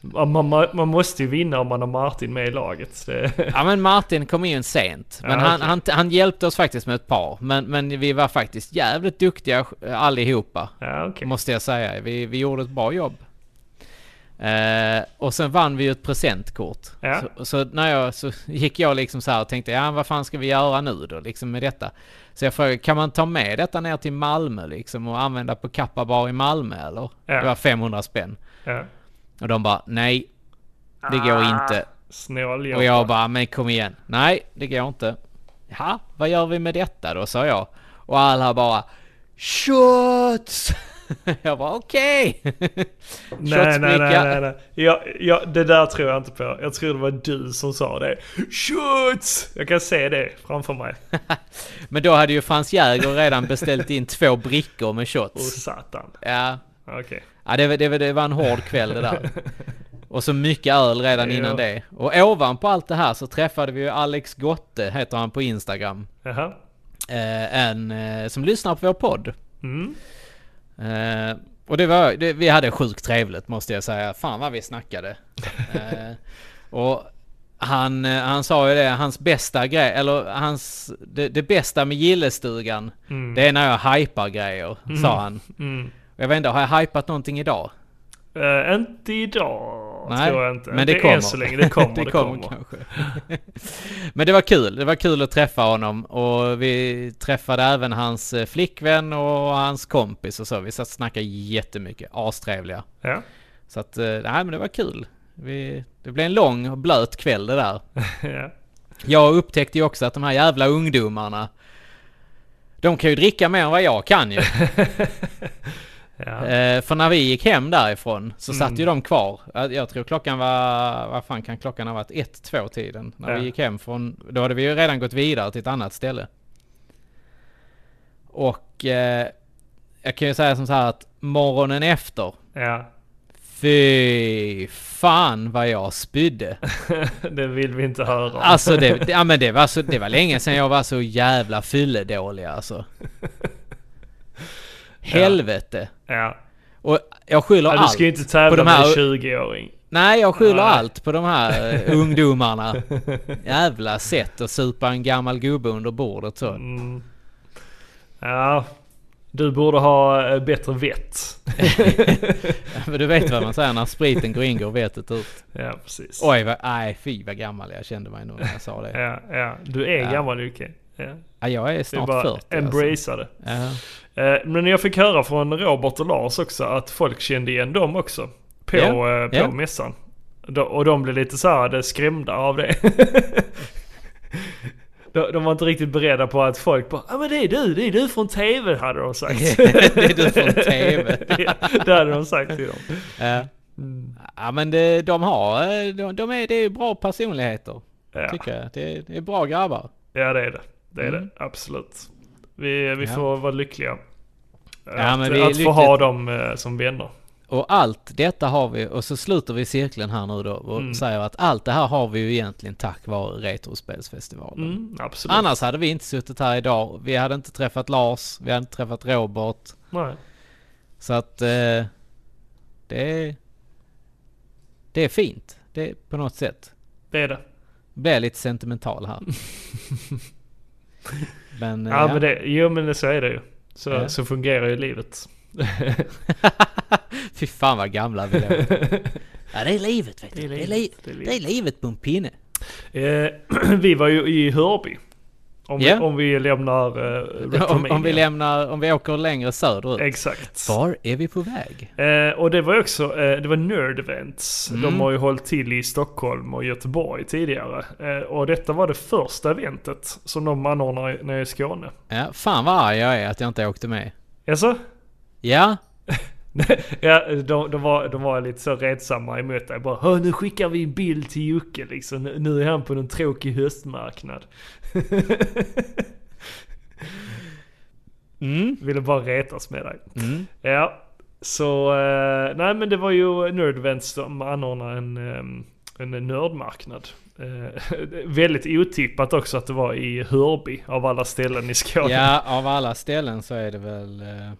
man, man, man måste ju vinna om man har Martin med i laget. Det, Ja men Martin kom in sent. Men Ja, han, han, han hjälpte oss faktiskt med ett par. Men, men vi var faktiskt jävligt duktiga allihopa. ja, okej. Måste jag säga. Vi, vi gjorde ett bra jobb. Eh, och sen vann vi ju ett presentkort. Ja. Så, så när jag, så gick jag liksom så här och tänkte, ja vad fan ska vi göra nu då liksom med detta? Så jag frågade, kan man ta med detta ner till Malmö liksom och använda på Kappa bar i Malmö eller? Ja. Det var 500 spänn. Ja. Och de bara, nej, det går Ah. inte. Snål Och jag bara, men kom igen. Nej, det går inte. Ja, vad gör vi med detta då, sa jag. Och alla bara, shots! jag bara, okej. Nej, nej, nej, nej, nej. Ja, ja, det där tror jag inte på. Jag tror det var du som sa det. Shots! Jag kan se det framför mig. Men då hade ju Frans Jäger redan beställt in två brickor med Åh shots. satan. Ja, Okej. ja det, var- det, det var en hård kväll det där. Och så mycket öl redan innan det. Och ovanpå allt det här så träffade vi ju Alex Gotte, heter han på Instagram. Jaha. Eh, en eh, som lyssnar på vår podd. Mm. Eh, och det var, det, vi hade sjukt trevligt måste jag säga. Fan vad vi snackade. Eh, och han, eh, han sa ju det, hans bästa grej, eller hans, det, det bästa med gillestugan, Mm. det är när jag hypar grejer, sa han. Mm. Jag vet inte, har jag hypat någonting idag? Eh, inte idag, tror jag inte. men det Inte kommer. Än så länge. Det kommer, det, det kommer, kommer. kanske. men det var kul, det var kul att träffa honom och vi träffade även hans eh, flickvän och hans kompis och så. Vi satt och snackade jättemycket, astrevliga. Ja. Så att, eh, nej men det var kul. Vi, det blev en lång och blöt kväll det där. ja. Jag upptäckte ju också att de här jävla ungdomarna, de kan ju dricka mer än vad jag kan ju. Ja. Eh, för när vi gick hem därifrån så satt Mm. ju de kvar. Jag, jag tror klockan var, vad fan kan klockan ha varit? Ett, två tiden. När Ja. vi gick hem från, då hade vi ju redan gått vidare till ett annat ställe. Och eh, jag kan ju säga som så här att morgonen efter, Ja. fy fan vad jag spydde. det vill vi inte höra om. Alltså det, det, ja, men det, var så, det var länge sedan jag var så jävla fylledålig alltså. Helvete. Ja. Och jag skyller ja du allt ska ju inte på tävla de med här- en 20-åring. Nej, jag skyller Nej. allt på de här eh, ungdomarna. Jävla sätt att supa en gammal gubbe under bordet så. Mm. Ja. Du borde ha eh, bättre vett. Men du vet vad man säger när spriten går in går vettet ut. ja, precis. Oj, vad, nej fy vad gammal jag kände mig nu när jag sa det. Ja, ja. Du är Ja. gammal Jocke. Ja. Ja, jag är snart bara 40 alltså. embracea det. Ja. Eh, Men jag fick höra från Robert och Lars också att folk kände igen dem också. På, eh, på ja. mässan. Och de blev lite så här skrämda av det. de, var inte riktigt beredda på att folk bara ja men det är du, det är du från TV hade de sagt. det är du från TV. det hade de sagt till dem. Ja. Mm. Ja men det, de har, eh, de, de är, det är bra personligheter. Ja. Tycker jag. Det, det är bra grabbar. ja det är det. Det är Mm. det, absolut. Vi, vi Ja. får vara lyckliga. Ja, att, men vi är att få ha dem eh, som vänner. Och allt detta har vi, och så sluter vi cirkeln här nu då och Mm. säger att allt det här har vi ju egentligen tack vare Retrospelsfestivalen. Mm, absolut. Annars hade vi inte suttit här idag. Vi hade inte träffat Lars, vi hade inte träffat Robert. Nej. Så att eh, det, är, det är fint. Det är på något sätt. Det är det. Blir lite sentimental här. men, eh, Ja, men det, jo men så är det ju. Så, Ja. så fungerar ju livet. Fy fan vad gamla vi låter. Ja det är livet vet du. Det är, li- Det är det är livet på en pinne. Eh, vi var ju i Hörby. Om, Ja. vi, om vi lämnar uh, Om, om vi lämnar, om vi åker längre söderut. Exakt. Var är vi på väg? Eh, och det var också, eh, det var Nerd Events. Mm. De har ju hållit till i Stockholm och Göteborg tidigare. Eh, och detta var det första eventet som de anordnar nere i Skåne. Ja, fan vad arg jag är att jag inte åkte med. Alltså? Ja, ja, de, de, var, de var lite så redsamma emot dig. Bara "Hö, nu skickar vi en bild till Jocke liksom. Nu- Nu är han på en tråkig höstmarknad. mm. Ville bara retas med dig. Mm. Ja, så eh, nej men det var ju Nerdvents som anordnade en, ehm, en nördmarknad. Eh, väldigt otippat också att det var i Hörby av alla ställen i Skåne. ja, av alla ställen så är det väl... Eh,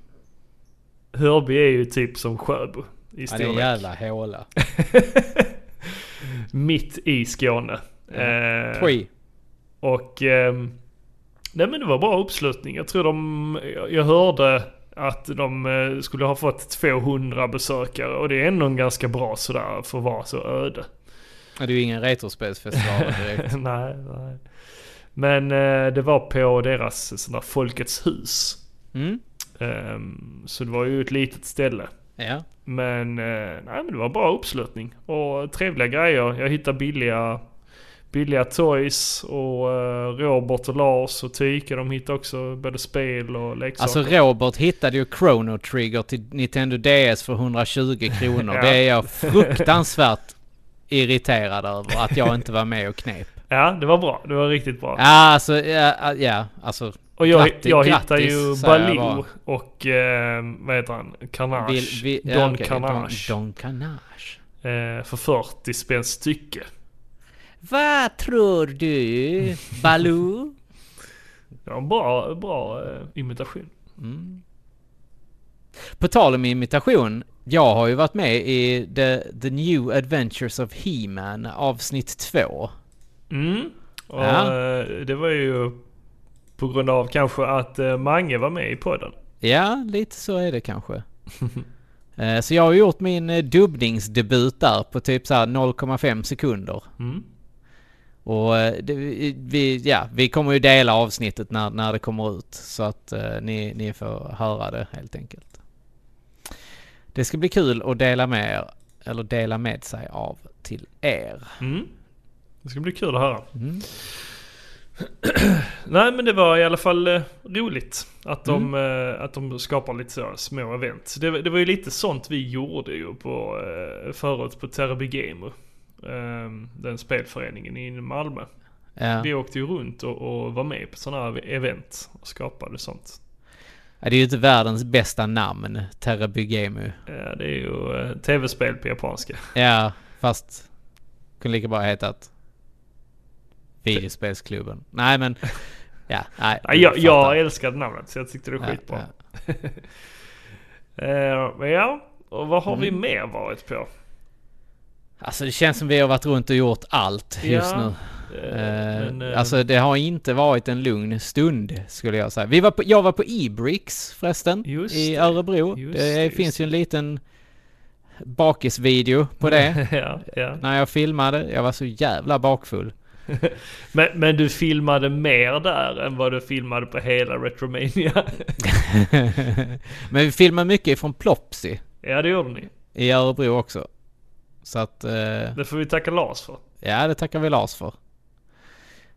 Hörby är ju typ som Sjöbo i ja, det är en storlek. jävla håla. Mitt i Skåne. Eh, Twi. Och ehm, nej men det var bra uppslutning. Jag tror de, jag- hörde att de eh, skulle ha fått 200 besökare och det är ändå en ganska bra sådär för att vara så öde. Ja, Det är ju ingen retrospelsfestival direkt. nej, nej. Men eh, det var på deras sån där Folkets hus. Mm. Ehm, så det var ju ett litet ställe. Ja. Men, eh, nej, men det var bra uppslutning. Och trevliga grejer. Jag hittade billiga, billiga toys. Och eh, Robert och Lars och Tyke de hittade också både spel och leksaker. Alltså Robert hittade ju Chrono Trigger till Nintendo DS för 120 kronor. Ja. Det är jag fruktansvärt irriterad över att jag inte var med och knep. Ja, det var bra. Det var riktigt bra. Ja, alltså, ja, ja alltså. och jag, grattis- jag grattis, hittade ju Baloo och, eh, vad heter han? Carnage. Vill, vi, ja, Don okej, Carnage. Don, Don Carnage. Eh, för 40 spänn stycke. Vad tror du, Baloo? En bra, bra eh, imitation. Mm. På tal om imitation. Jag har ju varit med i The, the New Adventures of He-Man avsnitt 2. Mm. Och Ja. eh, det var ju på grund av kanske att eh, Mange var med i podden. Ja, lite så är det kanske. Eh, så jag har gjort min dubbningsdebut där på typ så här 0,5 sekunder. Mm. Och eh, det, vi, ja, vi kommer ju dela avsnittet när, när det kommer ut. Så att eh, ni, ni får höra det helt enkelt. Det ska bli kul att dela med er, eller dela med sig av till er. Mm. Det ska bli kul att höra. Mm. Nej men det var i alla fall eh, roligt att de, Mm. eh, att de skapar lite så små event. Det, det var ju lite sånt vi gjorde ju på, eh, förut på Teraby Gamer. Eh, den spelföreningen i Malmö. Ja. Vi åkte ju runt och, och var med på sådana här event och skapade sånt. Ja, det är ju inte världens bästa namn, Terabygemu. Ja, det är ju eh, tv-spel på japanska. Ja, fast kunde lika bra hetat Videospelsklubben. Nej men, ja, nej. Ja, jag, jag älskade namnet så jag tyckte det var Ja, skitbra. ja. Eh, men ja, och vad har vi Mm. mer varit på? Alltså det känns som vi har varit runt och gjort allt just Ja, nu. Eh, Eh, men, eh, alltså det har inte varit en lugn stund skulle jag säga. Vi var på, jag var på Ebrix förresten i Örebro. just det just finns ju en liten bakisvideo på det. ja, ja. när jag filmade. Jag var så jävla bakfull. Men, men du filmade mer där än vad du filmade på hela Retromania? Men vi filmade mycket från Plopsy ja, det gjorde ni. i Örebro också. Så att, eh, Det får vi tacka Lars för. ja det tackar vi Lars för.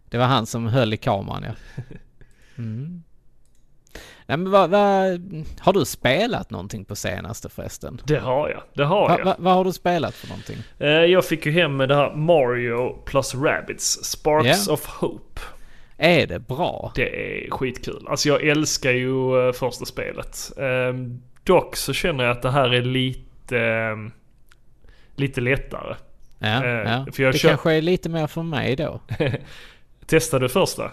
Det var han som höll i kameran ja. Mm. Nej men vad, vad, har du spelat någonting på senaste förresten? Det har jag, det har Va, jag. va, vad har du spelat för någonting? Eh, jag fick ju hem med det här Mario plus Rabbids, Sparks Ja. of Hope. Är det bra? Det är skitkul. Alltså jag älskar ju eh, första spelet. Ehm, dock så känner jag att det här är lite, ehm, lite lättare. Ja, Eh, ja. för jag det kör- kanske är lite mer för mig då. Testade du första?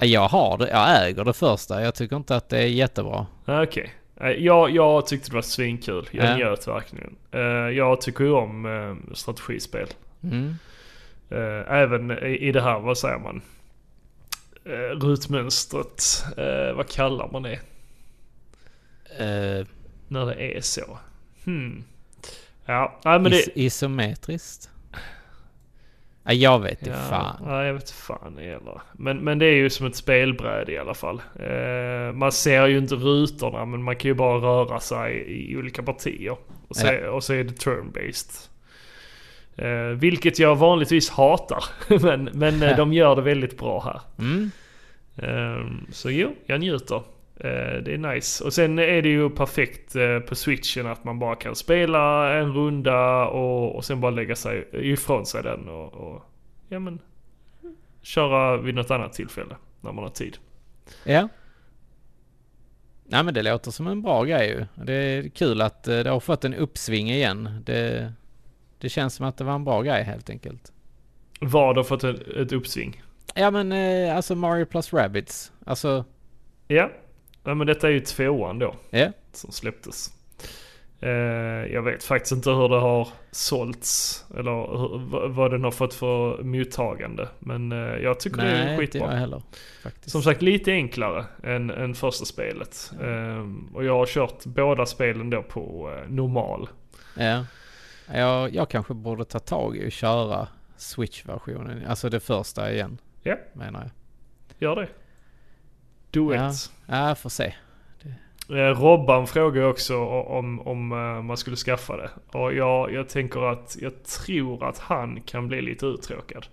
Ja, Jag har det, jag äger det första. Jag tycker inte att det är jättebra. Okej. Eh, Jag, jag tyckte det var svinkul. Jag Ja. njöt verkligen. Eh, jag tycker ju om eh, strategispel. Mm. Även i, det här, vad säger man? Uh, rutmönstret. Vad kallar man det? Eh, När det är så. Hmm. Ja, nej men is, det... isometriskt? Ja, jag vet inte Ja, fan. ja, jag vet fan det gäller. Men, men det är ju som ett spelbräde i alla fall. Eh, man ser ju inte rutorna men man kan ju bara röra sig i olika partier. Och så, och så är det turn-based. Eh, vilket jag vanligtvis hatar. men men eh, de gör det väldigt bra här. Mm. Ehm, så jo, jag njuter. Eh, det är nice. Och sen är det ju perfekt eh, på switchen att man bara kan spela en runda och, och sen bara lägga sig ifrån sig den och, och ja men köra vid något annat tillfälle när man har tid. Ja. Nej men det låter som en bra grej ju. Det är kul att eh, det har fått en uppsving igen. Det, det känns som att det var en bra grej helt enkelt. Vad har fått ett, uppsving? Ja men alltså Mario plus Rabbids. Alltså, Ja. Ja, men detta är ju tvåan då ja. som släpptes. Eh, jag vet faktiskt inte hur det har sålts eller hur, vad- den har fått för mottagande. Men eh, jag tycker det är Nej, skitbra. jag heller. Faktiskt. Som sagt lite enklare än, än första spelet. Ehm, och jag har kört båda spelen då på eh, normal. Ja. Jag, jag kanske borde ta tag i och köra Switch-versionen. Alltså det första igen. Ja. Menar jag. Gör det. Do Ja. it. Ja, får se. Eh, Robban frågar också om, om eh, man skulle skaffa det. Och jag, jag tänker att jag tror att han kan bli lite uttråkad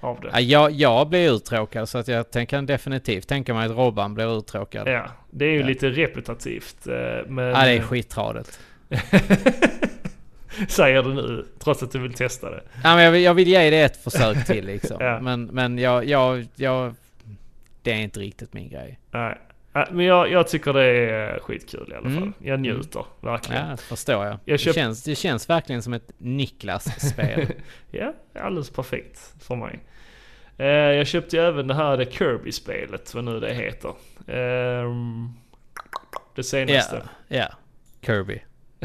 av det. Ja, jag, jag blir uttråkad så att jag tänk- kan definitivt tänka mig att Robban blir uttråkad. Ja, Ja, det är ju Ja. lite repetitivt. eh, Men, det är skittradigt. säger du nu, trots att du vill testa det. Ja, men jag, vill, jag vill ge det ett försök till liksom. Ja. Men, men jag, jag, jag... Det är inte riktigt min grej. Nej. Men jag, jag tycker det är skitkul i alla fall. Mm. Jag njuter, verkligen. Ja, det förstår jag. Jag Det, köpt- känns, det känns verkligen som ett Niklas-spel. Ja, alldeles perfekt för mig. Eh, jag köpte ju även det här det Kirby-spelet, vad nu det heter. Ehm, det ja, senaste. ja. Kirby.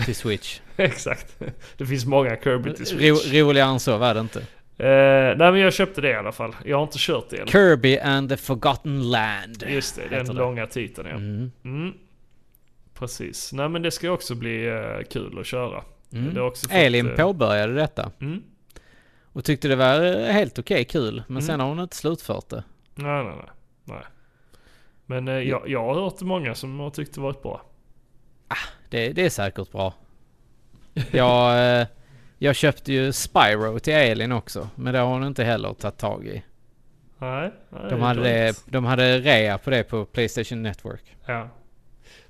Till Switch. Exakt. Det finns många Kirby till Ro, Switch. roligare än så var det inte. Eh, nej men jag köpte det i alla fall. Jag har inte kört det än. Kirby and the Forgotten Land. Just det, den det. långa titeln ja. Mm. Mm. Precis. Nej men det ska också bli eh, kul att köra. Mm. Fått, Elin eh, påbörjade detta. Mm. Och tyckte det var helt okej kul. Men Mm. sen har hon inte slutfört det. Nej, nej, nej. nej. Men eh, jag, jag har hört många som har tyckt det varit bra. Det, det är säkert bra. Jag, jag köpte ju Spyro till Elin också. Men det har hon inte heller tagit tag i. Nej, nej De hade, det, de hade rea på det på Playstation Network. Ja.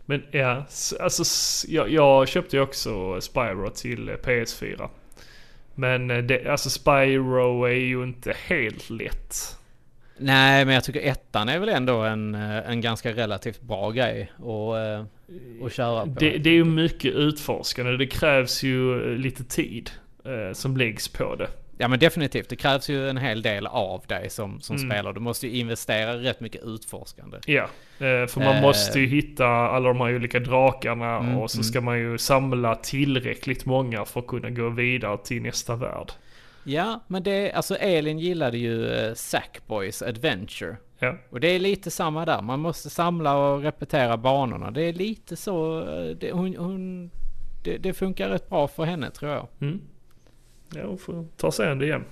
Men ja, alltså jag, jag köpte ju också Spyro till eh, PS4. Men eh, det, alltså Spyro är ju inte helt lätt. Nej, men jag tycker ettan är väl ändå en, eh, en ganska relativt bra grej att, eh, att köra på. Det, det är ju mycket utforskande. Det krävs ju lite tid eh, som läggs på det. Ja men definitivt, det krävs ju en hel del av dig som, som Mm. spelare. Du måste ju investera rätt mycket utforskande. Ja, eh, för man Eh. måste ju hitta alla de här olika drakarna Mm, och så mm. ska man ju samla tillräckligt många för att kunna gå vidare till nästa värld. Ja, men det, alltså Elin gillade ju uh, Sackboys Adventure. Ja. Och det är lite samma där, man måste samla och repetera banorna. Det är lite så, eh, det, hon, hon, det, det funkar rätt bra för henne tror jag. Ja, får ta sig an det igen.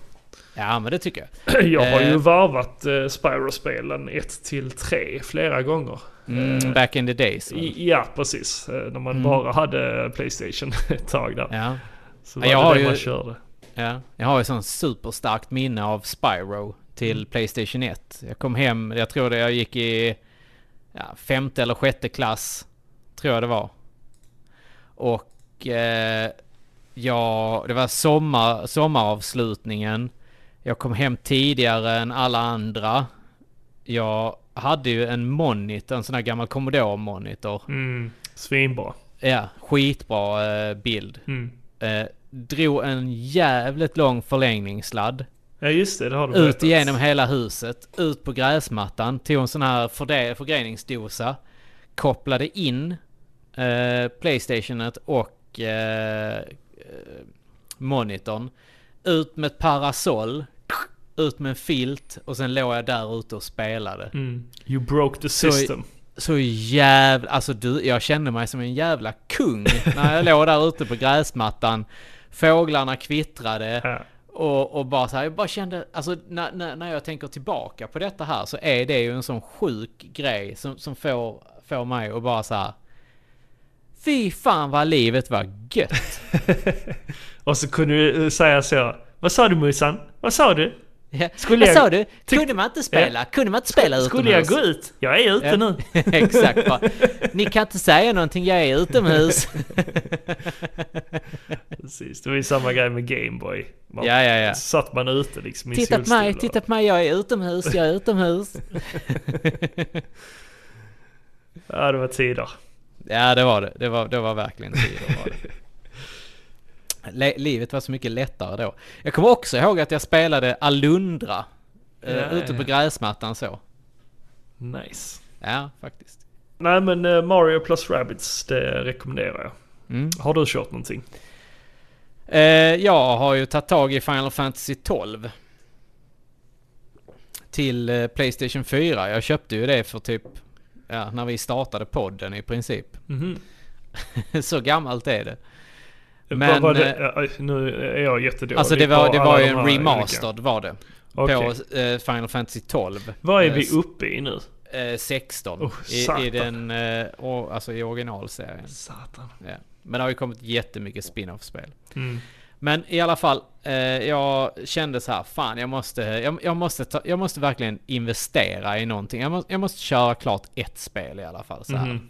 Ja men det tycker jag. Jag har ju Eh. varvat eh, Spyro-spelen 1 till 3 flera gånger. Mm, Eh, back in the days. I, ja, precis. Eh, När man Mm. bara hade Playstation ett tag där. Ja, Så var jag det har det ju- man körde. ja. Jag har ju sån superstarkt minne av Spyro till Mm. Playstation 1. Jag kom hem, jag tror det jag gick i ja, femte eller sjätte klass. Tror jag det var. Och eh, ja, det var sommar, sommaravslutningen. Jag kom hem tidigare än alla andra. Jag hade ju en monitor, en sån här gammal Commodore-monitor. Mm. Svinbra. Ja, skitbra eh, bild. Mm. Eh, drog en jävligt lång förlängningssladd. Ja just det, det har du Ut berättat. igenom hela huset, ut på gräsmattan, tog en sån här förgreningsdosa. Kopplade in eh, Playstationet och eh, monitorn. Ut med ett parasoll, ut med en filt och sen låg jag där ute och spelade. Mm. You broke the Så- system. Så jävla, alltså du, jag kände mig som en jävla kung när jag låg där ute på gräsmattan. Fåglarna kvittrade. Ja. Och, och bara så här, jag bara kände, alltså när, när, när jag tänker tillbaka på detta här så är det ju en sån sjuk grej som, som får, får mig att bara så här. Fy fan vad livet var gött! Och så kunde du eh, säga så. Vad sa du Musan? Vad sa du? Ja, Skulle vad jag- sa du? Kunde man inte spela? Kunde man inte spela Skulle jag utomhus? gå ut? Jag är ute Ja. nu. Exakt bara. Ni kan inte säga någonting, jag är utomhus. Precis, det var ju samma grej med Gameboy. Man, Ja, ja, ja. Satt man ute liksom i Titta på mig, titta på mig, jag är utomhus, jag är utomhus. Ja, det var tider. Ja det var det, det var, det var verkligen tider var. Le- livet var så mycket lättare då. Jag kommer också ihåg att jag spelade Alundra. eh, Ja, ute på ja. gräsmattan så. Nice. Ja, faktiskt. Nej men eh, Mario plus Rabbids, det rekommenderar jag. Mm. Har du kört någonting? Eh, jag har ju tagit tag i Final Fantasy 12. Till Playstation 4. Jag köpte ju det för typ, ja, när vi startade podden i princip. Mhm. så gammalt är det. Men, var det? eh, nu är jag jättedålig Alltså det var, det var ju en remastered var det. Okej. På eh, Final Fantasy 12. Vad är Eh, vi uppe i nu? Eh, 16. Oh, I, I den, alltså i originalserien. Satan. Ja. Men det har ju kommit jättemycket spin-off-spel. Mm. Men i alla fall, eh, jag kände så här, fan jag måste, jag, jag, måste ta, jag måste verkligen investera i någonting. Jag, må, jag måste köra klart ett spel i alla fall. Så. Mhm.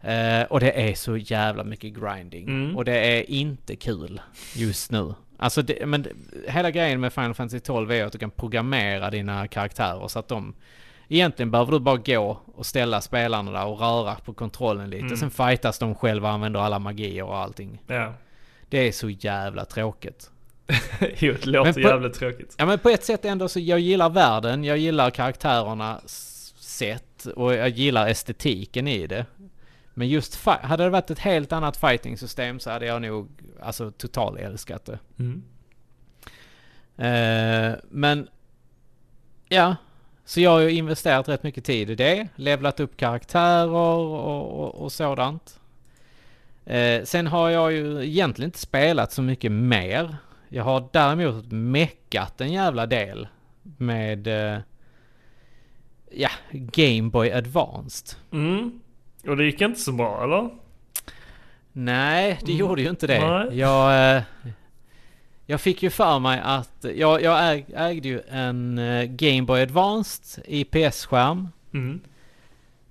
Eh, och det är så jävla mycket grinding. Mm. Och det är inte kul just nu. Alltså det, men hela grejen med Final Fantasy 12 är att du kan programmera dina karaktärer så att de... Egentligen behöver du bara gå och ställa spelarna där och röra på kontrollen lite. Mm. Sen fightas de själva och använder alla magier och allting. Ja. Det är så jävla tråkigt. jo, det låter på- jävligt tråkigt. Ja men på ett sätt ändå så jag gillar världen, jag gillar karaktärernas sätt och jag gillar estetiken i det. Men just hade det varit ett helt annat fighting-system så hade jag nog alltså total älskat det. Mm. Eh, men ja, så jag har ju investerat rätt mycket tid i det. Levlat upp karaktärer och, och, och sådant. Eh, sen har jag ju egentligen inte spelat så mycket mer. Jag har däremot meckat en jävla del med eh, ja, Game Boy Advanced. Mm. Och det gick inte så bra eller? Nej, det Mm. gjorde ju inte det. Nej. Jag, eh, jag fick ju för mig att jag, jag äg, ägde ju en eh, Game Boy Advanced IPS-skärm Mm.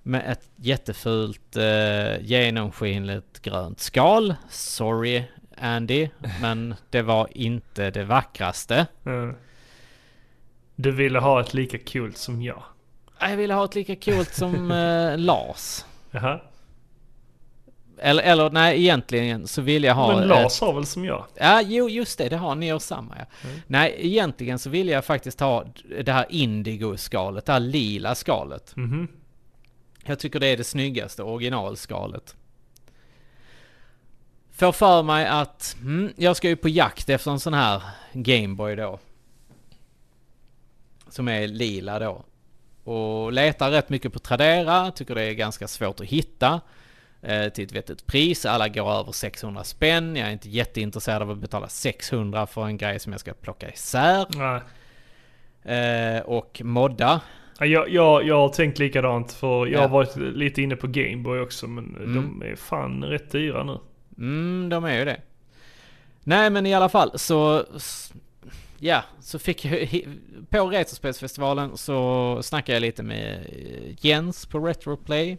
Med ett jättefult eh, genomskinligt grönt skal. Sorry Andy, men det var inte det vackraste. Ja. Du ville ha ett lika coolt som jag. Jag ville ha ett lika coolt som eh, Lars. Jaha. Eller, eller nej, egentligen så vill jag ha... Men ett- Lars har väl som jag? Ja, jo, just det, det har ni och samma ja. Nej, egentligen så vill jag faktiskt ha det här indigo-skalet, det här lila skalet. Mhm. Jag tycker det är det snyggaste originalskalet. Får för mig att mm, jag ska ju på jakt efter en sån här Gameboy då. Som är lila då. Och letar rätt mycket på Tradera, tycker det är ganska svårt att hitta. Eh, till ett vettigt pris, alla går över 600 spänn. Jag är inte jätteintresserad av att betala 600 för en grej som jag ska plocka isär. Nej. Eh, och modda. Ja, Jag, jag, jag har tänkt likadant för jag Ja. har varit lite inne på Gameboy också men Mm. de är fan rätt dyra nu. Mm, de är ju det. Nej men i alla fall så... Ja, så fick jag... På Retrospelsfestivalen så snackade jag lite med eh, Jens på Retroplay.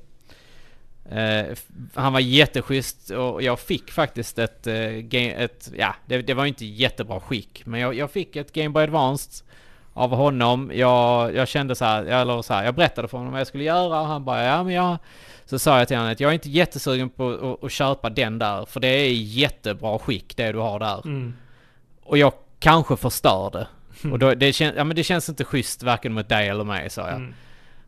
Eh, f- han var jätteschysst och jag fick faktiskt ett... eh, ga- ett ja, det, det var inte jättebra skick. Men jag, jag fick ett Game Boy Advanced av honom. Jag, jag kände så här, eller så här, jag berättade för honom vad jag skulle göra och han bara ja men jag... Så sa jag till honom att jag är inte jättesugen på att, att köpa den där för det är jättebra skick det du har där. Mm. Och jag kanske förstör det. Och då, det, kän, ja, men det känns inte schysst varken mot dig eller mig sa jag. Mm.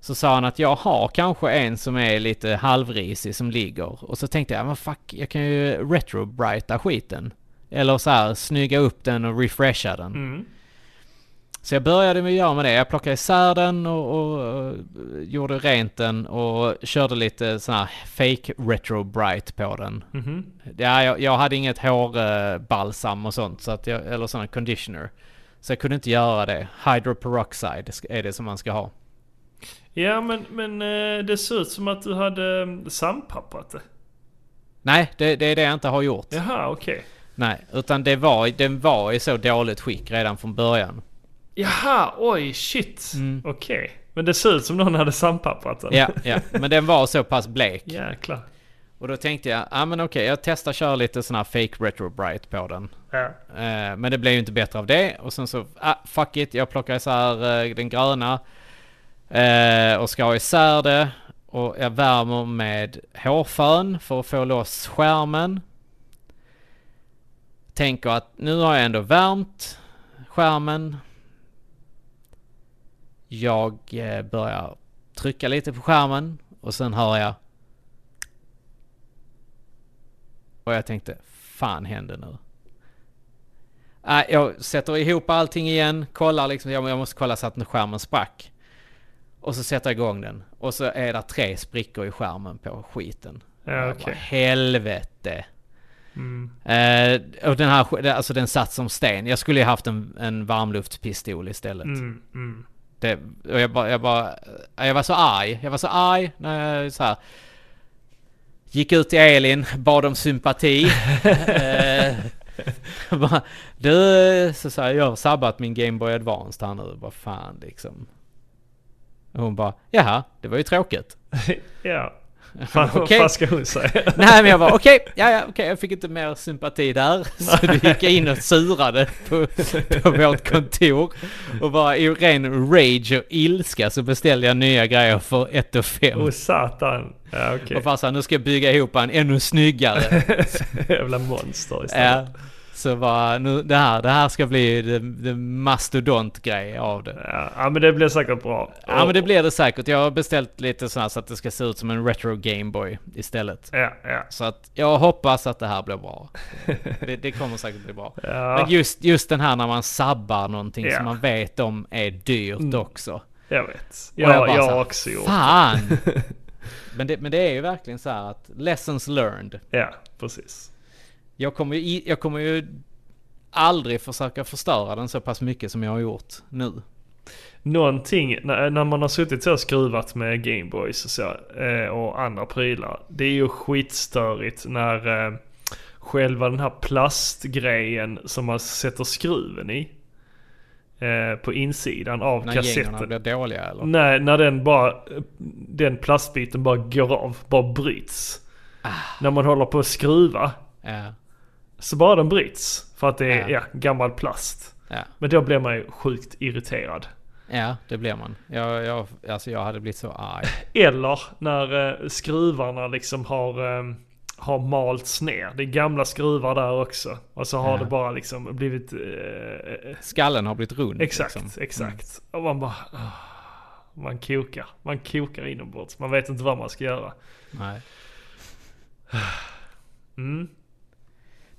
Så sa han att jag har kanske en som är lite halvrisig som ligger. Och så tänkte jag, men fuck, jag kan ju retrobrighta skiten. Eller så här, snygga upp den och refresha den. Mm. Så jag började med att göra med det. Jag plockade isär den och, och, och gjorde rent den och körde lite sån här fake retro bright på den. Mhm. Ja, jag, jag hade inget hårbalsam och sånt, så att jag, eller sån här conditioner. Så jag kunde inte göra det. Hydroperoxide är det som man ska ha. Ja men, men eh, det ser ut som att du hade eh, sandpapprat det. Nej, det, det är det jag inte har gjort. Jaha okej. Nej, utan det var, den var i så dåligt skick redan från början. Jaha, oj shit. Mm. Okej. Men det ser ut som någon hade sandpapprat den. Ja, ja. Men den var så pass blek. Jäklar. Och då tänkte jag, ja ah, men okej, jag testar köra lite sån här fake retro bright på den. Ja. Eh, men det blev ju inte bättre av det. Och sen så, ah, fuck it, jag plockar isär eh, den gröna. Eh, och ska ha isär det. Och jag värmer med hårfön för att få loss skärmen. Tänker att nu har jag ändå värmt skärmen. Jag eh, börjar trycka lite på skärmen och sen hör jag. Och jag tänkte, fan händer nu? Nej, jag sätter ihop allting igen, kollar liksom, jag måste kolla så att skärmen sprack. Och så sätter jag igång den. Och så är det tre sprickor i skärmen på skiten. Ja okej. bara, Helvete. Mm. Eh, och den här, alltså den satt som sten. Jag skulle ju haft en, en varmluftspistol istället. Mm, mm. Det, och jag bara, jag bara, jag var så arg. Jag var så arg när jag så här gick ut till Elin, bad om sympati. eh, bara, du, så sa jag, jag har sabbat min Game Boy Advance här nu. Vad fan liksom. Och hon bara, jaha, det var ju tråkigt. ja. Vad fan ska hon säga? Nej men jag bara okej, ja ja okej jag fick inte mer sympati där. Så då gick jag in och surade på, på vårt kontor. Och bara i ren rage och ilska så beställde jag nya grejer för 1 och 5. Åh satan. Ja okej. Och farsan nu ska jag bygga ihop en ännu snyggare. Jävla monster istället. ja, så bara nu, det här, det här ska bli det mastodontgrej av det. Ja. men det blir säkert bra. Ja men det blir det säkert. Jag har beställt lite sådär så att det ska se ut som en retro Gameboy istället. Ja, ja. Så att jag hoppas att det här blir bra. Det, det kommer säkert bli bra. Ja, Men just, just den här när man sabbar någonting Ja. som man vet om är dyrt Mm. också. jag vet. Ja, jag, så har också gjort Fan! men, det, men det är ju verkligen så här att lessons learned. Ja, precis. Jag kommer ju, jag kommer ju aldrig försöka förstöra den så pass mycket som jag har gjort nu. Någonting, när, när man har suttit så och skruvat med Gameboys och så, eh, och andra prylar. Det är ju skitstörigt när eh, själva den här plastgrejen som man sätter skruven i. Eh, på insidan av När kassetten. blir dåliga eller? Nej, när den bara, den plastbiten bara går av, bara bryts. Ah. När man håller på att skruva. Ja, Så bara den bryts. För att det är Ja. ja. gammal plast. ja, Men då blir man ju sjukt irriterad. Ja, det blir man. Jag, jag, alltså jag hade blivit så arg. Eller när eh, skruvarna liksom har, eh, har malts ner. Det är gamla skruvar där också. Och så har Ja. det bara liksom blivit... Eh, Skallen har blivit rund. exakt, liksom. exakt. Och man bara... ah, man kokar. Man kokar inombords. Man vet inte vad man ska göra. Nej. Mm.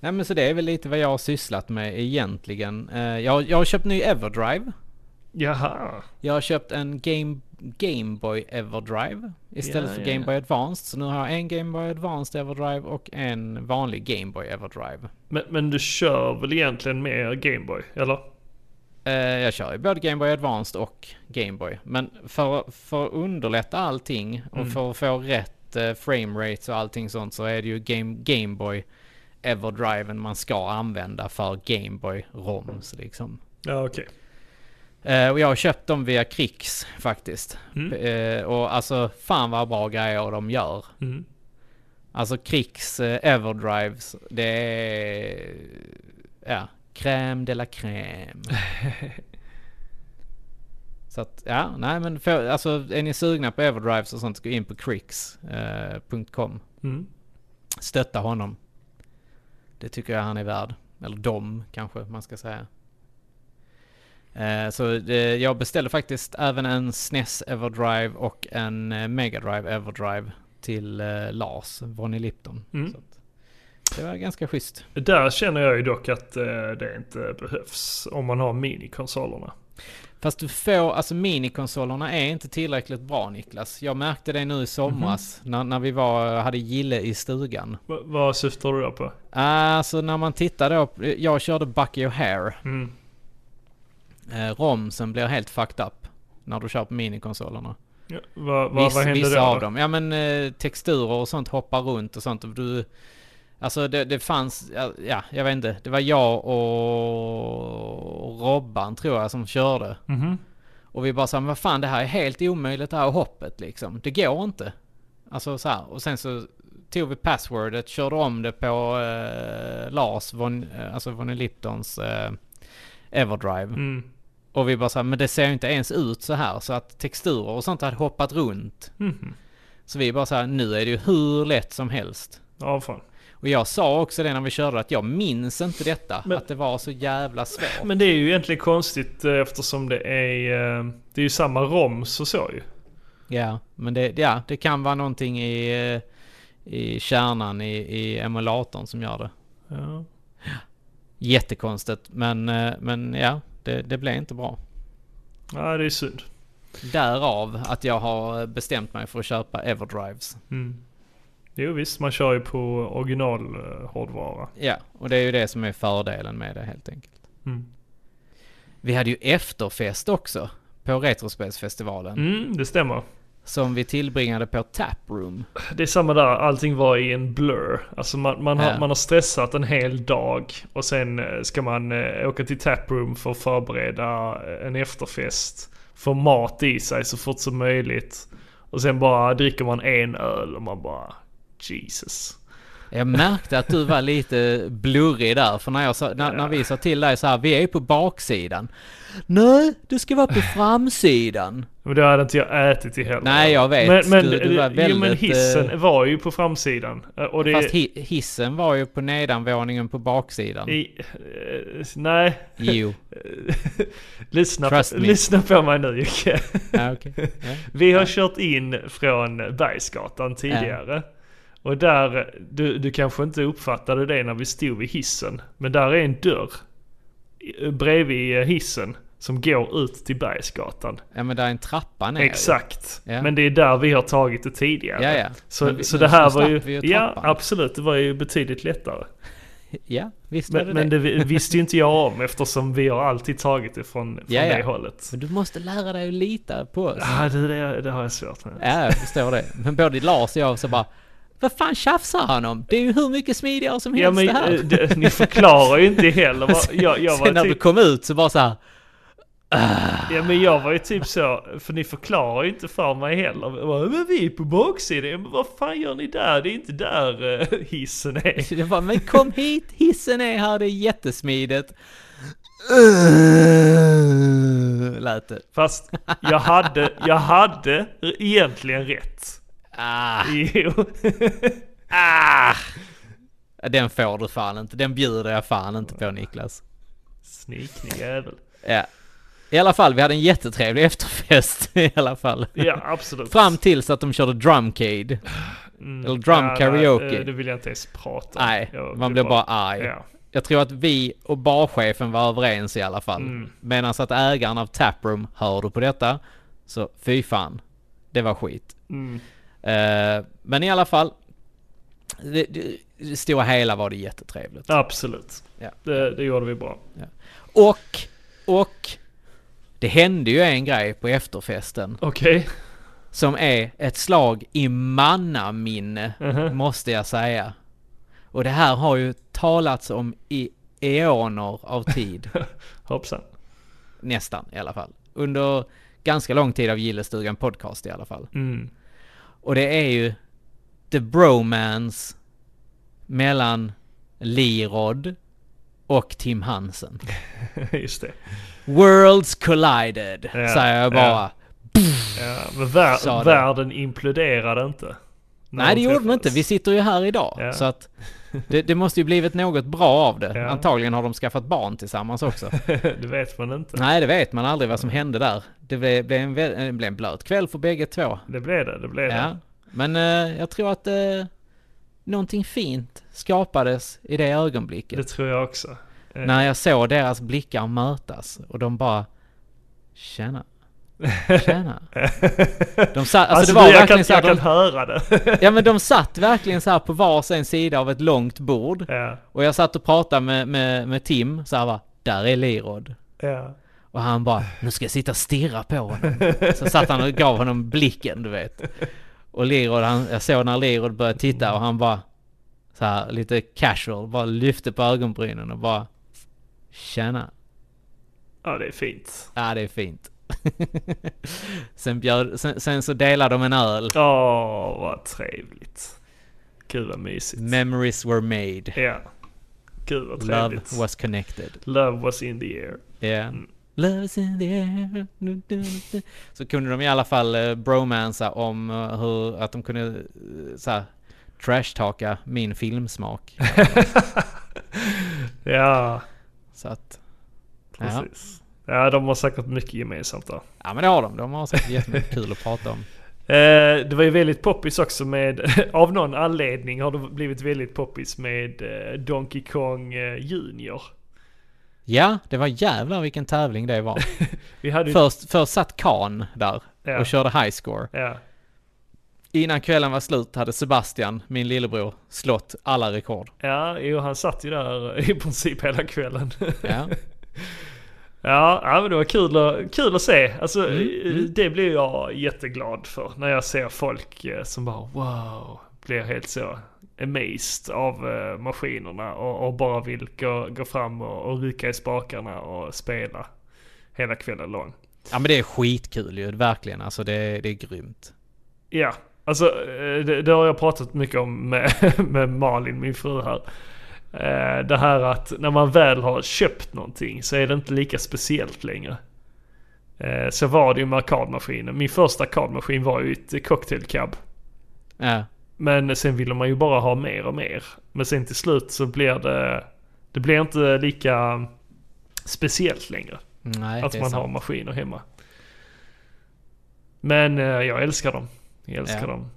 Nej men så det är väl lite vad jag har sysslat med egentligen. Eh, Jag, jag har köpt ny Everdrive. Jaha. Jag har köpt en Game, Game Boy Everdrive istället Ja, för ja, Game ja. Boy Advanced. Så nu har jag en Game Boy Advanced Everdrive och en vanlig Game Boy Everdrive. Men, men du kör väl egentligen med Gameboy, eller? Eh, Jag kör ju både Game Boy Advanced och Game Boy. Men för, för att underlätta allting och Mm. för att få rätt eh, frame rates och allting sånt så är det ju Game, Game Boy Everdriven man ska använda för Game Boy ROMs liksom. Ja, okej. Eh, och jag har köpt dem via Krix faktiskt. Mm. Eh, och alltså fan vad bra grejer de gör. Mm. Alltså Krix eh, Everdrives, det är... Ja, crème de la crème. så att, ja, nej men för, alltså är ni sugna på Everdrives och sånt, gå in på krix.com. Mm. Stötta honom. Det tycker jag han är värd. Eller dom kanske man ska säga. Eh, Så det, jag beställde faktiskt även en SNES Everdrive och en eh, Mega Drive Everdrive till eh, Lars Vonnie Lipton. Mm. Det var ganska schysst. Där känner jag ju dock att eh, det inte behövs om man har minikonsolerna. Fast du får, alltså minikonsolerna är inte tillräckligt bra Niklas. Jag märkte det nu i somras när, när vi var, hade gille i stugan. Va, vad syftar du då på? Alltså när man tittar då, jag körde Bucky O'Hare. Mm. Eh, romsen blir helt fucked up när du kör på minikonsolerna. Ja, vad, vad, Viss, vad hände vissa då? av då? dem. Ja men eh, texturer och sånt hoppar runt och sånt. Och du, alltså det, det fanns, ja, ja jag vet inte. Det var jag och Robban tror jag som körde. Mhm. Och vi bara sa, men vad fan det här är helt omöjligt det här hoppet liksom. Det går inte. Alltså så här. Och sen så tog vi passwordet, körde om det på eh, Lars, von, eh, alltså Vonnie Liptons eh, Everdrive. Mm. Och vi bara här, men det ser ju inte ens ut så här. Så att texturer och sånt hade hoppat runt. Mhm. Så vi bara så här, nu är det ju hur lätt som helst. Ja, fan. Och jag sa också det när vi körde att jag minns inte detta. Men- att det var så jävla svårt. Men det är ju egentligen konstigt eh, eftersom det är, eh, det är ju samma roms och så ju. Ja, men det, ja, det kan vara någonting i, eh, i kärnan i, i emulatorn som gör det. Ja. Jättekonstigt, men, men ja, det, det blev inte bra. ja, det är synd. Därav att jag har bestämt mig för att köpa Everdrives. Mm. Jo visst, man kör ju på original eh. Ja, och det är ju det som är fördelen med det helt enkelt. Mm. Vi hade ju efterfest också på Retrospelsfestivalen. Mm, det stämmer. Som vi tillbringade på Taproom. Det är samma där, allting var i en blur. Alltså man, man, har, Ja. man har stressat en hel dag och sen eh, ska man eh, åka till taproom för att förbereda en efterfest. Få mat i sig så fort som möjligt. Och sen bara dricker man en öl och man bara Jesus. Jag märkte att du var lite blurrig där, för när, jag sa, när, när vi sa till dig så här, vi är på baksidan. Nej, du ska vara på framsidan. Men det hade inte jag ätit i heller. Nej, jag vet. Men, men, Du- du var jo, men väldigt, hissen eh, var ju på framsidan. Eh, Och det, Fast hi, hissen var ju på nedanvåningen på baksidan. i, eh, nej, Jo, lyssna, på, me. lyssna på mig nu Jocke. ja, okej. Ja. Vi har kört in från Bergsgatan tidigare. Och där, du, du kanske inte uppfattade det när vi stod vid hissen. Men där är en dörr bredvid eh, hissen som går ut till Bergsgatan. ja, men där är en trappa ner. Exakt. Ja. Men det är där vi har tagit det tidigare. Ja, ja. Så, vi- så det här var ju... ju Ja, absolut. Det var ju betydligt lättare. Ja, visst Men, det men det. det vi- visste ju inte jag om eftersom vi har alltid tagit det från, från Ja, ja. det hållet. Men du måste lära dig att lita på oss. Ja, det, det, det har jag svårt med. Ja, jag förstår det. Men både Lars och jag så bara, vad fan tjafsar han om? Det är ju hur mycket smidigare som helst Ja men det här. eh, det, ni förklarar ju inte heller vad, jag, jag Sen när du typ, kom ut så bara så här, Ja men jag var ju typ så, för ni förklarar ju inte för mig heller. Jag bara, men vi är på baksidan, men vad fan gör ni där? Det är inte där eh, hissen är. Det var, men kom hit, hissen är här, det är jättesmidigt. Lät det. Fast jag hade, jag hade egentligen rätt. Ah, Jo. ah. Den får du fan inte, den bjuder jag fan inte på Niklas. Sniknig jävel. Ja. I alla fall, vi hade en jättetrevlig efterfest i alla fall. Ja absolut. Fram tills att de körde drumcade. Mm. eller drum nej, karaoke. eh, det vill jag inte ens prata om. Nej, Jag man blir bara arg. Ja. Jag tror att vi och barchefen var överens i alla fall. Mm. Medan att ägaren av Taproom hörde på detta. Så fy fan. Det var skit. Mm. Eh, men i alla fall. Det, det, det stora hela var det jättetrevligt. Absolut. Ja. Det, det gjorde vi bra. Och, och. Det hände ju en grej på efterfesten. Okej. Som är ett slag i mannaminne. Mhm. Måste jag säga. Och det här har ju talats om i eoner av tid. Hoppsan. Nästan i alla fall. Under ganska lång tid av Gillestugan podcast i alla fall. Mm. Och det är ju the bromance mellan Lirod och Tim Hansen. Just det. Worlds collided, Ja, säger jag bara. ja. Ja, men vär, världen imploderade inte. Nej de det gjorde den inte, vi sitter ju här idag. Ja. Så att det, det måste ju blivit något bra av det. Ja. Antagligen har de skaffat barn tillsammans också. det vet man inte. Nej det vet man aldrig vad som hände där. Det blev, blev, en, det blev en blöt kväll för bägge två. Det blev det, det blev Ja. det. Men eh, jag tror att eh, någonting fint skapades i det ögonblicket. Det tror jag också. Eh, När jag såg deras blickar mötas och de bara Tjena. Tjena. De satt, alltså, Alltså, det var du, jag, kan, verkligen så jag här, kan de, höra det. Ja men de satt verkligen så här på varsin sida av ett långt bord. ja, Och jag satt och pratade med, med, med Tim så här va, där är Lirod. ja. Och han bara, nu ska jag sitta och stirra på honom. Så satt han och gav honom blicken, du vet. Och Lirod, han, jag såg när Lirod började titta och han bara så här lite casual, bara lyfte på ögonbrynen och bara Tjena. ja, det är fint. Ja, det är fint. sen, bjöd, sen, sen så delade de en öl. Åh, vad trevligt. Gud vad mysigt. Memories were made. Ja. Gud vad Love trevligt. was connected. Love was in the air. Yeah. Mm. Love is in the air. Du, du, du. Så kunde de i alla fall uh, bromansa om eh, hur, att de kunde uh, så här, trashtalka min filmsmak. Ja, Så att, ja. precis. Ja, de har säkert mycket gemensamt där. ja men det har de. De har säkert jättemycket kul att prata om. Eh, det var ju väldigt poppis också med, av någon anledning har det blivit väldigt poppis med eh, Donkey Kong eh, Junior. Ja, det var jävlar vilken tävling det var. Vi hade ju... Först, först satt Khan där Ja. och körde high score. Ja, Innan kvällen var slut hade Sebastian, min lillebror, slått alla rekord. ja jo, han satt ju där i princip hela kvällen. Ja, Ja, ja men det var kul att, kul att se. Alltså Mm, mm. det blir jag jätteglad för. När jag ser folk eh, som bara wow, blir helt så amazed av eh, maskinerna och, och bara vill gå, gå fram och, och rycka i spakarna och spela hela kvällen lång. ja men det är skitkul ju, verkligen. Alltså det, det är grymt. Ja, alltså eh, det, det har jag pratat mycket om med, med Malin, min fru här. Eh, Det här att när man väl har köpt någonting så är det inte lika speciellt längre. Eh, Så var det ju med arkadmaskinen. Min första arkadmaskin var ju ett cocktail cab. Ja, Men sen ville man ju bara ha mer och mer. Men sen till slut så blir det, det blir inte lika speciellt längre. nej att man sant. har maskiner hemma. Men eh, jag älskar dem. Jag älskar Ja. dem.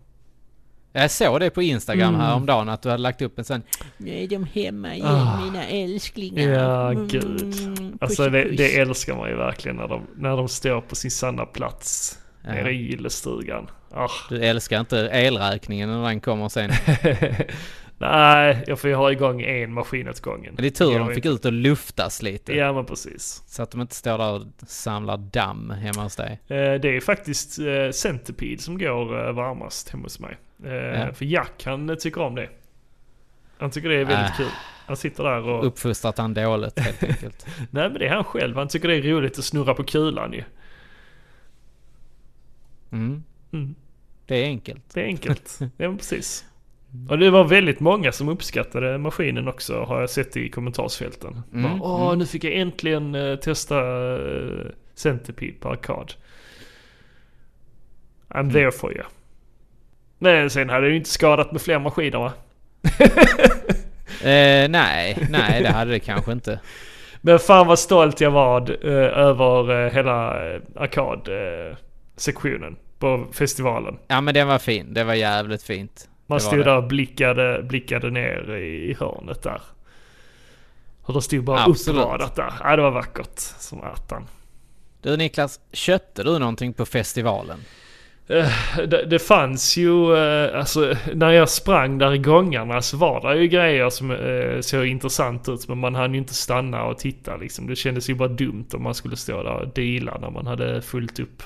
Jag såg det på Instagram Mm. häromdagen att du hade lagt upp en sån Nu är de hemma igen Ah. mina älsklingar. Ja, Mm, gud. Alltså det, det älskar man ju verkligen när de, när de står på sin sanna plats. Ja. Nere i gillestugan. Ah. Du älskar inte elräkningen när den kommer sen. Nej, jag får ju ha igång en maskin åt gången. Det är tur Jag de fick inte. ut och luftas lite. Ja men precis. Så att de inte står där och samlar damm hemma hos dig. Eh, Det är faktiskt eh, Centipede som går eh, varmast hemma hos mig. Ja. För Jack han tycker om det. Han tycker det är väldigt Ah. kul. Han sitter där och... Uppfostrat han dåligt helt enkelt. Nej men det är han själv. Han tycker det är roligt att snurra på kulan ju. Mm. Mm. Det är enkelt. Det är enkelt. ja men precis. Och det var väldigt många som uppskattade maskinen också har jag sett i kommentarsfälten. Mm, Bara, Åh, mm. nu fick jag äntligen eh, testa uh, Centipede på arkad. I'm Mm. there for you. Men sen hade det ju inte skadat med fler maskiner va? Eh, nej, nej det hade det kanske inte. Men fan vad stolt jag var eh, över eh, hela uh, arkadsektionen på festivalen. Ja men den var fin. Det var jävligt fint. Man stod det. där och blickade, blickade ner i hörnet där. Och det stod bara Absolut. uppradat där. Ja, det var vackert som attan. Du Niklas, köpte du någonting på festivalen? Eh, Det, det fanns ju, eh, alltså när jag sprang där i gångarna så var det ju grejer som eh, såg intressant ut men man hann ju inte stanna och titta liksom. Det kändes ju bara dumt om man skulle stå där och deala när man hade fullt upp.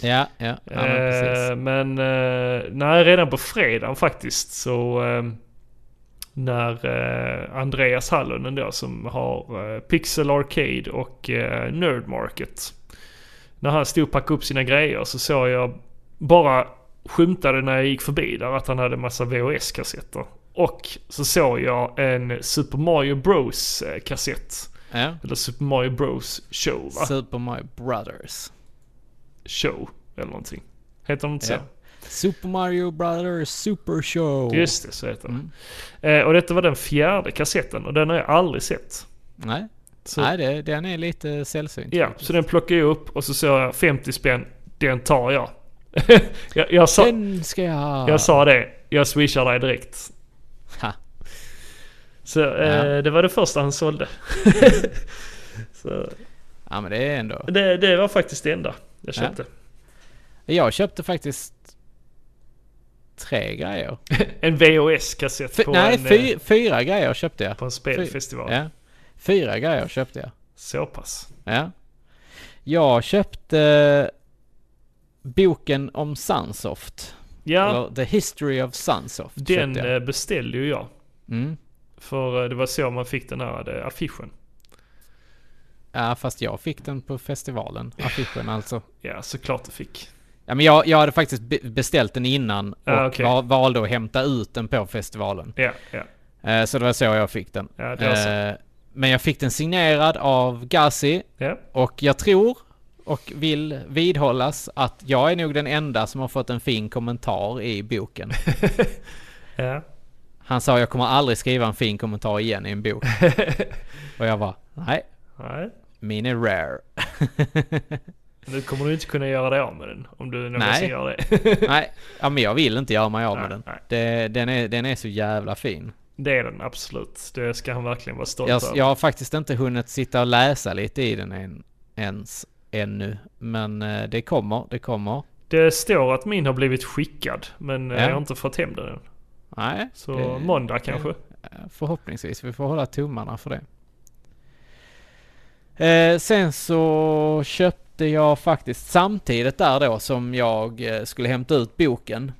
Ja, ja, ja men. Eh, men eh, nej, redan på fredagen faktiskt så eh, när eh, Andreas Hallonen då som har eh, Pixel Arcade och eh, Nerd Market. När han stod och packade upp sina grejer så såg jag bara skymtade när jag gick förbi där att han hade massa VHS-kassetter. Och så såg jag en Super Mario Bros kassett. Ja. Eller Super Mario Bros show va? Super Mario Brothers. Show eller någonting. Heter de inte så? Ja. Super Mario Brothers Super Show. Just det, så heter det. Mm. Eh, och detta var den fjärde kassetten och den har jag aldrig sett. Nej, Så, Nej det, den är lite sällsynt. ja, faktiskt. så den plockade jag upp och så såg jag 50 spänn, den tar jag. jag, jag, sa, Den ska jag ha. jag sa det, jag swishar dig direkt. Ha. Så eh, Ja. det var det första han sålde. så, Ja men det är ändå. det, det var faktiskt det enda jag Ja. köpte. Jag köpte faktiskt tre grejer. En VHS-kassett Fy, på, nej, en, fy, eh, fyra grejer köpte jag. på en spelfestival. Ja. Fyra grejer köpte jag. Så pass. Ja. Jag köpte boken om Sunsoft. Ja, Eller The History of Sunsoft. den eh, beställde ju jag. Mm. För eh, det var så man fick den här affischen. Ja fast jag fick den på festivalen. Affischen alltså. Ja, såklart du fick. Ja men jag, jag hade faktiskt be- beställt den innan och Ah, va- valde att hämta ut den på festivalen. Ja, ja. Eh, så det var så jag fick den. Ja, det var så. Eh, men jag fick den signerad av Gassi Ja, och jag tror och vill vidhållas att jag är nog den enda som har fått en fin kommentar i boken. ja. Han sa jag kommer aldrig skriva en fin kommentar igen i en bok. och jag var nej, Nej. Min är rare. Nu kommer du inte kunna göra dig av med den om du någonsin Nej. gör det. nej, ja, men jag vill inte göra mig av med Nej, den. nej. Det, den, är, den är så jävla fin. Det är den absolut. Det ska han verkligen vara stolt Jag, över. jag har faktiskt inte hunnit sitta och läsa lite i den än, ens ännu. Men eh, det kommer, det kommer. Det står att min har blivit skickad men eh, Ja. jag har inte fått hem den än. Nej, Så det- måndag kanske. Förhoppningsvis. Vi får hålla tummarna för det. Eh, sen så köpte jag faktiskt samtidigt där då som jag eh, skulle hämta ut boken.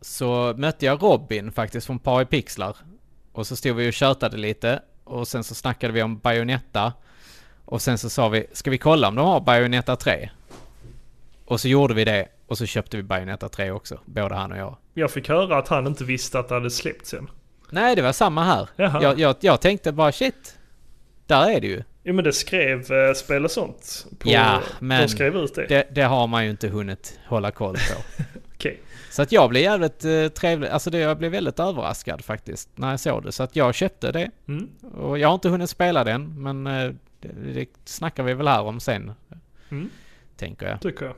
Så mötte jag Robin faktiskt från Par i Pixlar. Och så stod vi och tjötade lite. Och sen så snackade vi om Bayonetta. Och sen så sa vi, ska vi kolla om de har Bayonetta 3? Och så gjorde vi det. Och så köpte vi Bayonetta 3 också. Både han och jag. Jag fick höra att han inte visste att det hade släppts än. Nej, det var samma här. Jag, jag, jag tänkte bara shit. Där är det ju. Jo men det skrev eh, Spel och sånt. På, Ja, men De skrev ut det. Det, det har man ju inte hunnit hålla koll på. Okej. Så att jag blev jävligt eh, trevlig. Alltså det, jag blev väldigt överraskad faktiskt när jag såg det. Så att jag köpte det. Mm. Och jag har inte hunnit spela den, men eh, det, det snackar vi väl här om sen. Mm. Tänker jag. Tycker jag.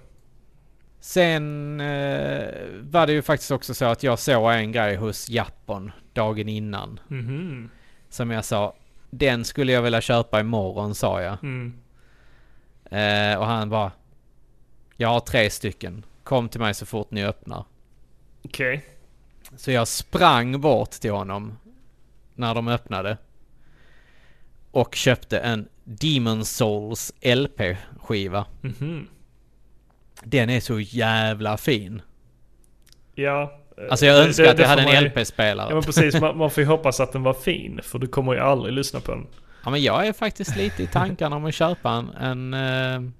Sen eh, var det ju faktiskt också så att jag såg en grej hos Japan dagen innan. Mhm. Som jag sa, den skulle jag vilja köpa imorgon sa jag. Mm. Eh, och han bara, jag har tre stycken. Kom till mig så fort ni öppnar. Okej. Så jag sprang bort till honom när de öppnade. Och köpte en Demon Souls LP-skiva. Mhm. Den är så jävla fin. Ja, Alltså jag önskar det- att jag hade en LP-spelare. Ja men precis, man, man får ju hoppas att den var fin. För du kommer ju aldrig lyssna på den. Ja men jag är faktiskt lite i tankarna om att köpa en, en, eh,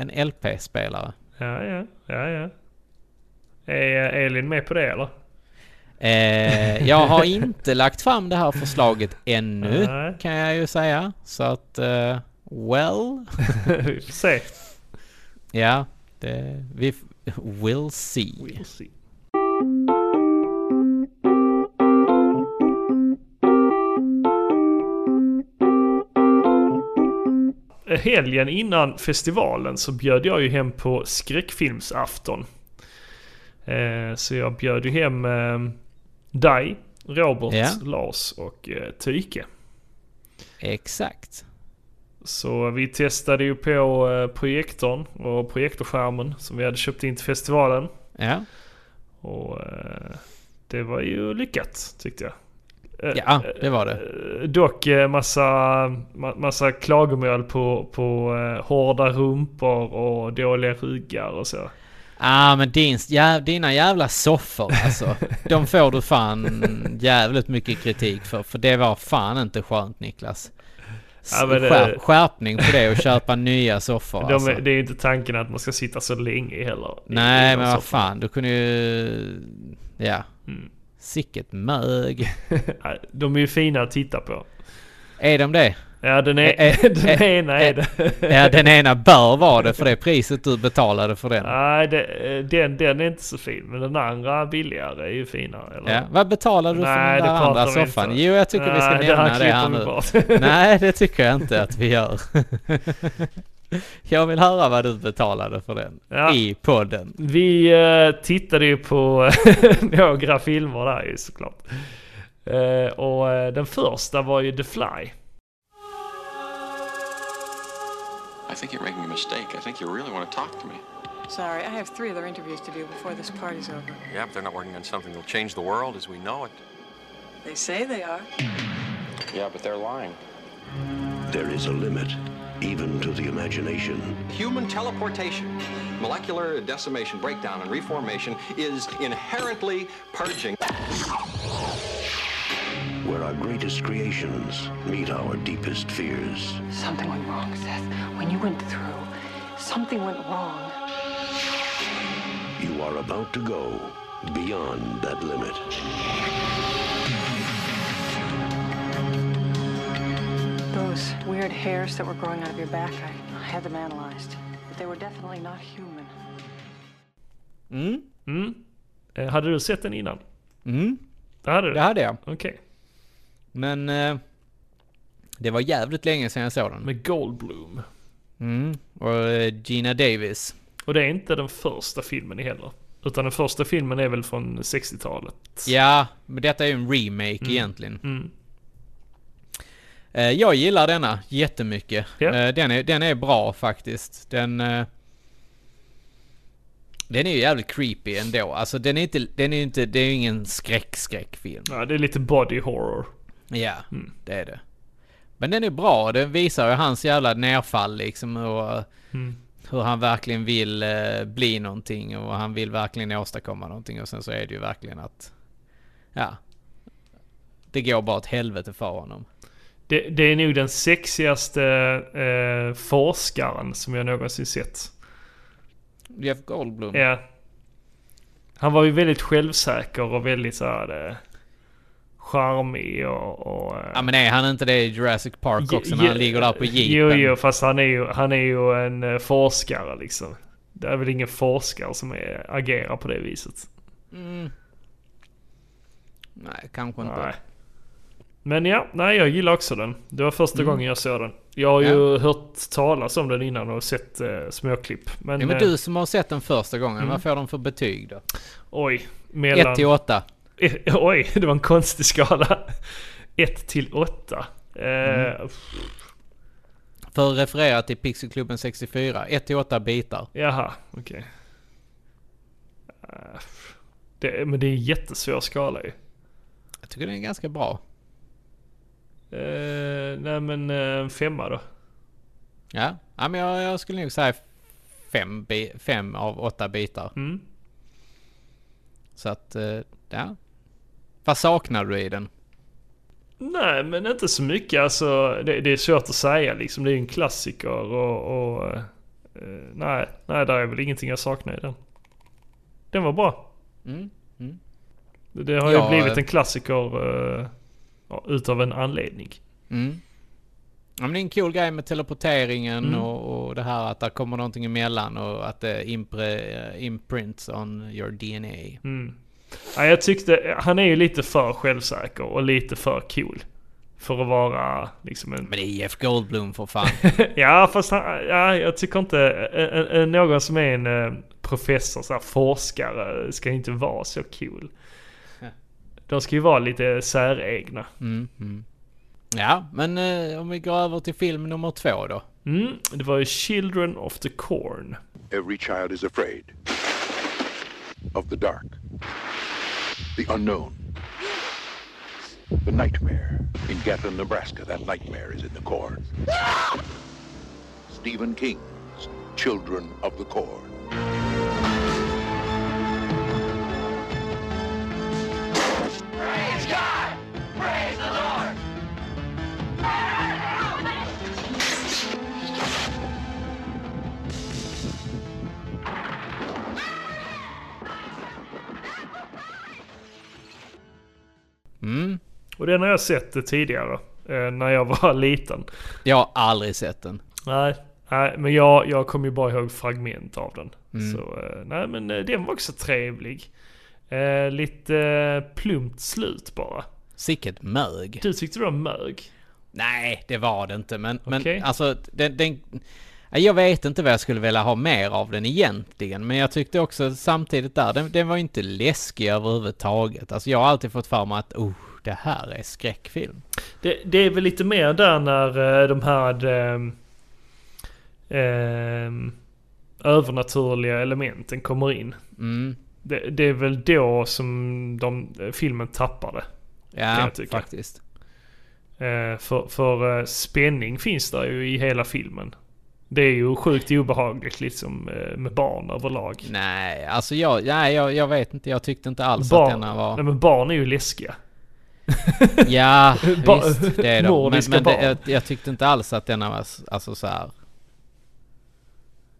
en LP-spelare. Ja, ja, ja, ja. Är Elin med på det eller? Eh, jag har inte lagt fram det här förslaget ännu Nej. kan jag ju säga. Så att, eh, well, Vi får se. ja, det, vi will see. We'll see. Helgen innan festivalen så bjöd jag ju hem på skräckfilmsafton. Eh, så jag bjöd ju hem eh, dig, Robert, Ja. Lars och eh, Tyke. Exakt. Så vi testade ju på projektorn och projektorskärmen som vi hade köpt in till festivalen. Ja, Och det var ju lyckat tyckte jag. Eh, ja det var det. eh, Dock eh, massa, ma- massa klagomål på, på hårda rumpor och dåliga ryggar och så. Ah men din, ja, dina jävla soffor alltså. De får du fan jävligt mycket kritik för. För det var fan inte skönt Niklas. Ja, det- skär, skärpning på det och köpa nya soffor De, alltså. Det är ju inte tanken att man ska sitta så länge heller. Nej men vad fan, du kunde ju... Ja. Mm. Sicket mög. Nej, De är ju fina att titta på. Är de det? Ja den, är, eh, den eh, ena är det. Ja den ena bör vara det för det priset du betalade för den. Nej, det, den, den är inte så fin. Men den andra billigare är ju finare. Eller? Ja, vad betalade du för Nej, den där andra soffan? inte. Jo jag tycker vi ska Nej, det här nämna det här nu. Nej det tycker jag inte att vi gör. Jag vill höra vad du betalade för den. Ja. I podden. Vi eh, tittade ju på några filmer där ju såklart. Eh, och eh, den första var ju The Fly. I think you're making a mistake. I think you really want to talk to me. Sorry, I have three other interviews to do before this party's over. Yeah, but they're not working on something that'll change the world as we know it. They say they are. Yeah, but they're lying. There is a limit, even to the imagination. Human teleportation, molecular decimation, breakdown, and reformation is inherently purging. Where our greatest creations meet our deepest fears. Something went wrong, Seth. When you went through, something went wrong. You are about to go beyond that limit. Those weird hairs that were growing out of your back, I, I had them analyzed. But they were definitely not human. Mm. Mm. Eh, hade du sett den innan? Mm. Det hade du? Det hade jag. Okej. Men eh, det var jävligt länge sedan jag såg den. Med Goldblum. Mm. Och eh, Gina Davis. Och det är inte den första filmen heller. Utan den första filmen är väl från 60-talet. Ja, men detta är ju en remake egentligen. Mm. Eh, jag gillar denna jättemycket. Eh, den, är, den är bra faktiskt. Den... Eh, den är ju jävligt creepy ändå. Alltså den är inte, den är inte, det är ju ingen skräck-skräckfilm. Ja, det är lite body horror. Ja, det är det. Men den är bra. Den visar ju hans jävla nerfall liksom och Mm. hur han verkligen vill eh, bli någonting och han vill verkligen åstadkomma någonting och sen så är det ju verkligen att... Ja. Det går bara åt helvete för honom. Det, det är nog den sexigaste eh, forskaren som jag någonsin sett. Jeff Goldblum. Ja. Han var ju väldigt självsäker och väldigt så här eh, charmig och... och eh, Ja men är han inte det i Jurassic Park också när han ligger där på jeepen? Jo, jo, fast han är ju, han är ju en eh, forskare liksom. Det är väl ingen forskare som är, agerar på det viset. Mm. Nej, kanske inte. Nej. Men ja, nej jag gillar också den. Det var första Mm. gången jag såg den. Jag har ju hört talas om den innan och sett eh, småklipp. Men, Ja, men eh, du som har sett den första gången, Mm. vad får de för betyg då? oj. Mellan... 1 till 8. Eh, Oj, det var en konstig skala. 1 till 8. Mm. Eh, För att referera till Pixelklubben 64, 1 till 8 bitar. Jaha, okej. Det, men det är en jättesvår skala ju. Jag tycker den är ganska bra. Eh, nej men eh, en femma då. Ja, ja men jag, jag skulle nog säga 5 fem av 8 bitar. Mm. Så att, eh, ja. Vad saknar du i den? Nej, men inte så mycket. Alltså, det, det är svårt att säga liksom. Det är ju en klassiker och... och nej, nej, där är väl ingenting jag saknar i den. Den var bra. Mm. Mm. Det, det har Ja, ju blivit en klassiker utav en anledning. Mm. Ja, men det är en cool grej med teleporteringen Mm. och, och det här att det kommer någonting emellan och att det impre, eh, imprints on your DNA. Mm. Ja, jag tyckte, han är ju lite för självsäker och lite för cool. För att vara liksom en... Men det är Jeff Goldblum för fan. Ja, fast han, ja, jag tycker inte... Någon som är en eh, professor, så här, forskare, ska inte vara så cool. De ska ju vara lite säregna. Mm, mm. Ja, men eh, om vi går över till film nummer två då. Mm, det var ju Children of the Corn. Every child is afraid of the dark, the unknown, the nightmare. In Gatlin, Nebraska, that nightmare is in the corn. Stephen King's Children of the Corn. Och den har jag sett tidigare. Eh, när jag var liten. Jag har aldrig sett den. Nej, nej men jag, jag kommer ju bara ihåg fragment av den. Mm. Så eh, nej men eh, den var också trevlig. Lite plumpt slut bara. Sicket mög. Du tyckte det var mög? Nej, det var det inte. Men, Okej. men alltså, den, den... ja, Jag vet inte vad jag skulle vilja ha mer av den egentligen. Men jag tyckte också samtidigt där, den, den var inte läskig överhuvudtaget. Alltså jag har alltid fått för mig att, oh, det här är skräckfilm. Det, det är väl lite mer där när eh, de här ehm, ehm, övernaturliga elementen kommer in. Mm. Det, det är väl då som de, eh, filmen tappar det. Ja, faktiskt. Eh, för för eh, spänning finns där ju i hela filmen. Det är ju sjukt obehagligt liksom eh, med barn överlag. Nej, alltså jag, nej, jag, jag vet inte. Jag tyckte inte alls barn, att denna var... nej, men barn är ju läskiga. Ja, visst det är de. Men, men det, jag, jag tyckte inte alls att denna var alltså så här.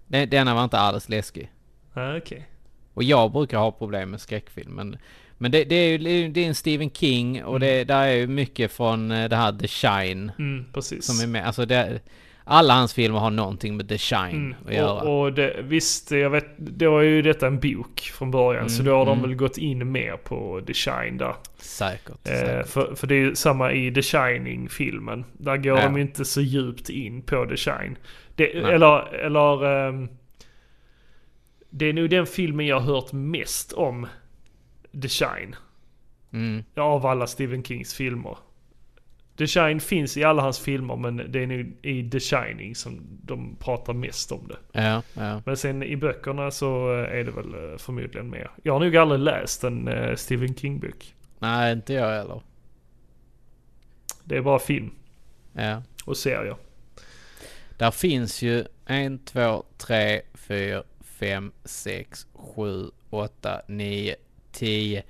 Den- Denna var inte alls läskig. Ah, Okej. Och jag brukar ha problem med skräckfilm. Men, men det, det är ju det är en Stephen King och det där är ju mycket från eh, det här The Shine. Mm, precis. Som är med. Alltså det, alla hans filmer har någonting med The Shine Mm. att göra. Och, och det, visst, jag vet, då är ju detta en bok från början. så Mm, då har de mm. väl gått in mer på The Shine där. Säkert. Eh, säkert. för, för det är ju samma i The Shining-filmen. Där går Ja. de inte så djupt in på The Shine. Det, eller, eller... ehm, det är nog den filmen jag har hört mest om The Shine. Mm. Av alla Stephen Kings filmer. The Shine finns i alla hans filmer men det är nog i The Shining som de pratar mest om det. Ja, ja. Men sen i böckerna så eh, är det väl eh, förmodligen mer. Jag har nog aldrig läst en eh, Stephen King-bok. Nej, inte jag heller. Det är bara film Ja. och serier. Där finns ju en, två, tre, fyra, fem, sex, sju, åtta, nio, tio,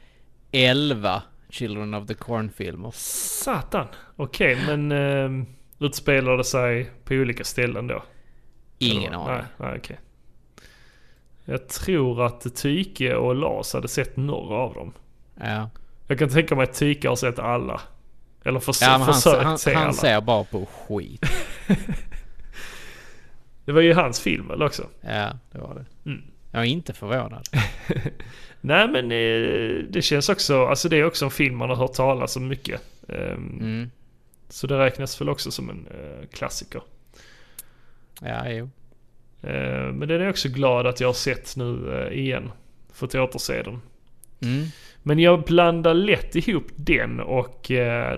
elva Children of the Corn-filmer. Satan! Okej, men eh, utspelar det sig på olika ställen då? Ingen aning. Nej, nej okej. Jag tror att Tyke och Lars hade sett några av dem. Ja. Jag kan tänka mig att Tyke har sett alla. Eller förs- Ja, han, försökt han, se han alla. ser bara på skit. Det var ju hans film väl också? Ja, det var det. Mm. Jag är inte förvånad. Nej men eh, det känns också, alltså det är också en film man har hört talas om mycket. Ehm, Mm. Så det räknas väl också som en eh, klassiker. Ja, jo. Eh, men den är jag också glad att jag har sett nu eh, igen. Fått återse den. Mm. Men jag blandar lätt ihop den och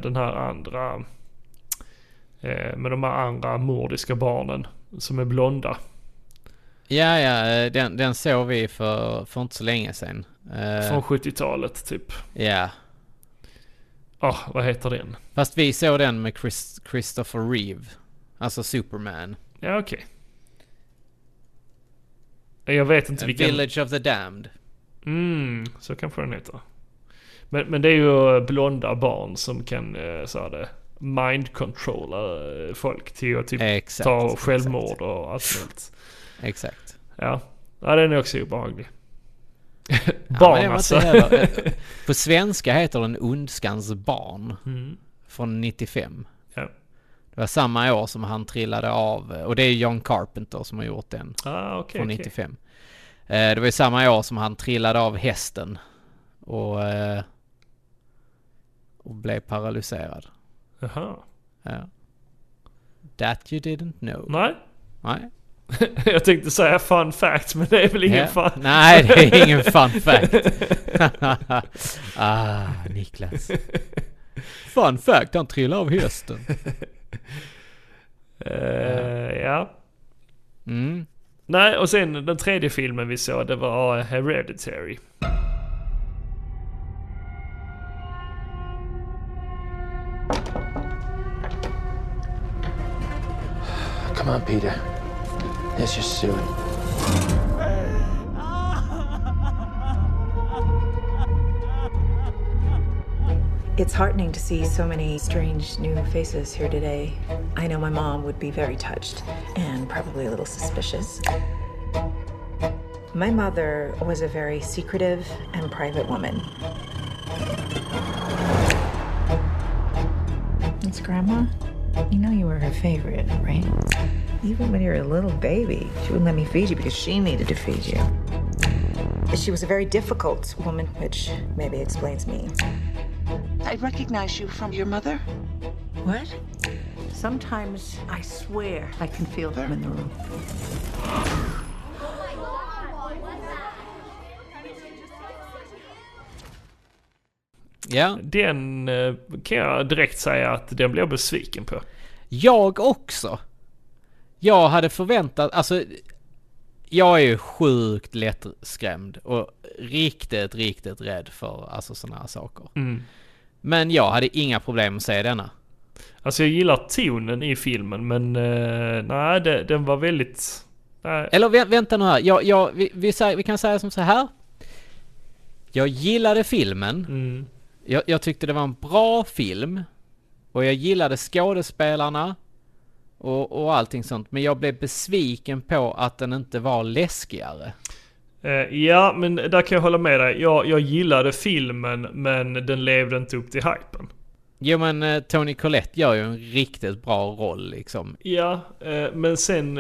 den här andra. Med de här andra mordiska barnen som är blonda. Ja, ja, den, den såg vi för, för inte så länge sedan. Eh, Från 70-talet typ. Ja. Ah, vad heter den? Fast vi såg den med Chris, Christopher Reeve. Alltså Superman. Ja okej. Jag vet inte Eh, vilken... Village of the Damned. Mm, så kanske den heter. Men, men det är ju blonda barn som kan eh, så det, mind controlla eh, folk till att typ Exakt, ta självmord och allt möjligt. Exakt. Ja. ja, den är också obehaglig. Ja, barn var alltså. på svenska heter den Ondskans barn. Mm. Från 95. Ja. Det var samma år som han trillade av. Och det är John Carpenter som har gjort den. Ah, okej, från okej. 95. Eh, Det var ju samma år som han trillade av hästen. Och, eh, och blev paralyserad. Jaha. Ja. That you didn't know. Nej. Nej. Jag tänkte säga fun fact men det är väl ingen Ja. fun. Nej, det är ingen fun fact. ah, Niklas. Fun fact, han trillade av hästen. Eh, ja. Mm. Nej, och sen den tredje filmen vi såg det var Hereditary. Come on, Peter. Let's just it. It's heartening to see so many strange new faces here today. I know my mom would be very touched and probably a little suspicious. My mother was a very secretive and private woman. It's Grandma. You know you were her favorite, right? Even when you were a little baby, she wouldn't let me feed you because she needed to feed you. She was a very difficult woman, which maybe explains me. I recognize you from your mother. What? Sometimes I swear I can feel them in the room. Ja. Den eh, kan jag direkt säga att den blir jag besviken på. Jag också. Jag hade förväntat, alltså jag är ju sjukt lättskrämd och riktigt, riktigt rädd för alltså sådana här saker. Mm. Men jag hade inga problem att se denna. Alltså jag gillar tonen i filmen men eh, nej det, den var väldigt... Nej. Eller vä vänta nu här, jag, jag, vi, vi, vi kan säga som så här. Jag gillade filmen. Mm. Jag, jag tyckte det var en bra film. Och jag gillade skådespelarna. Och, och allting sånt. Men jag blev besviken på att den inte var läskigare. Eh, ja men där kan jag hålla med dig. Jag, jag gillade filmen men den levde inte upp till hypen. Jo men eh, Tony Collette gör ju en riktigt bra roll liksom. Ja, eh, men sen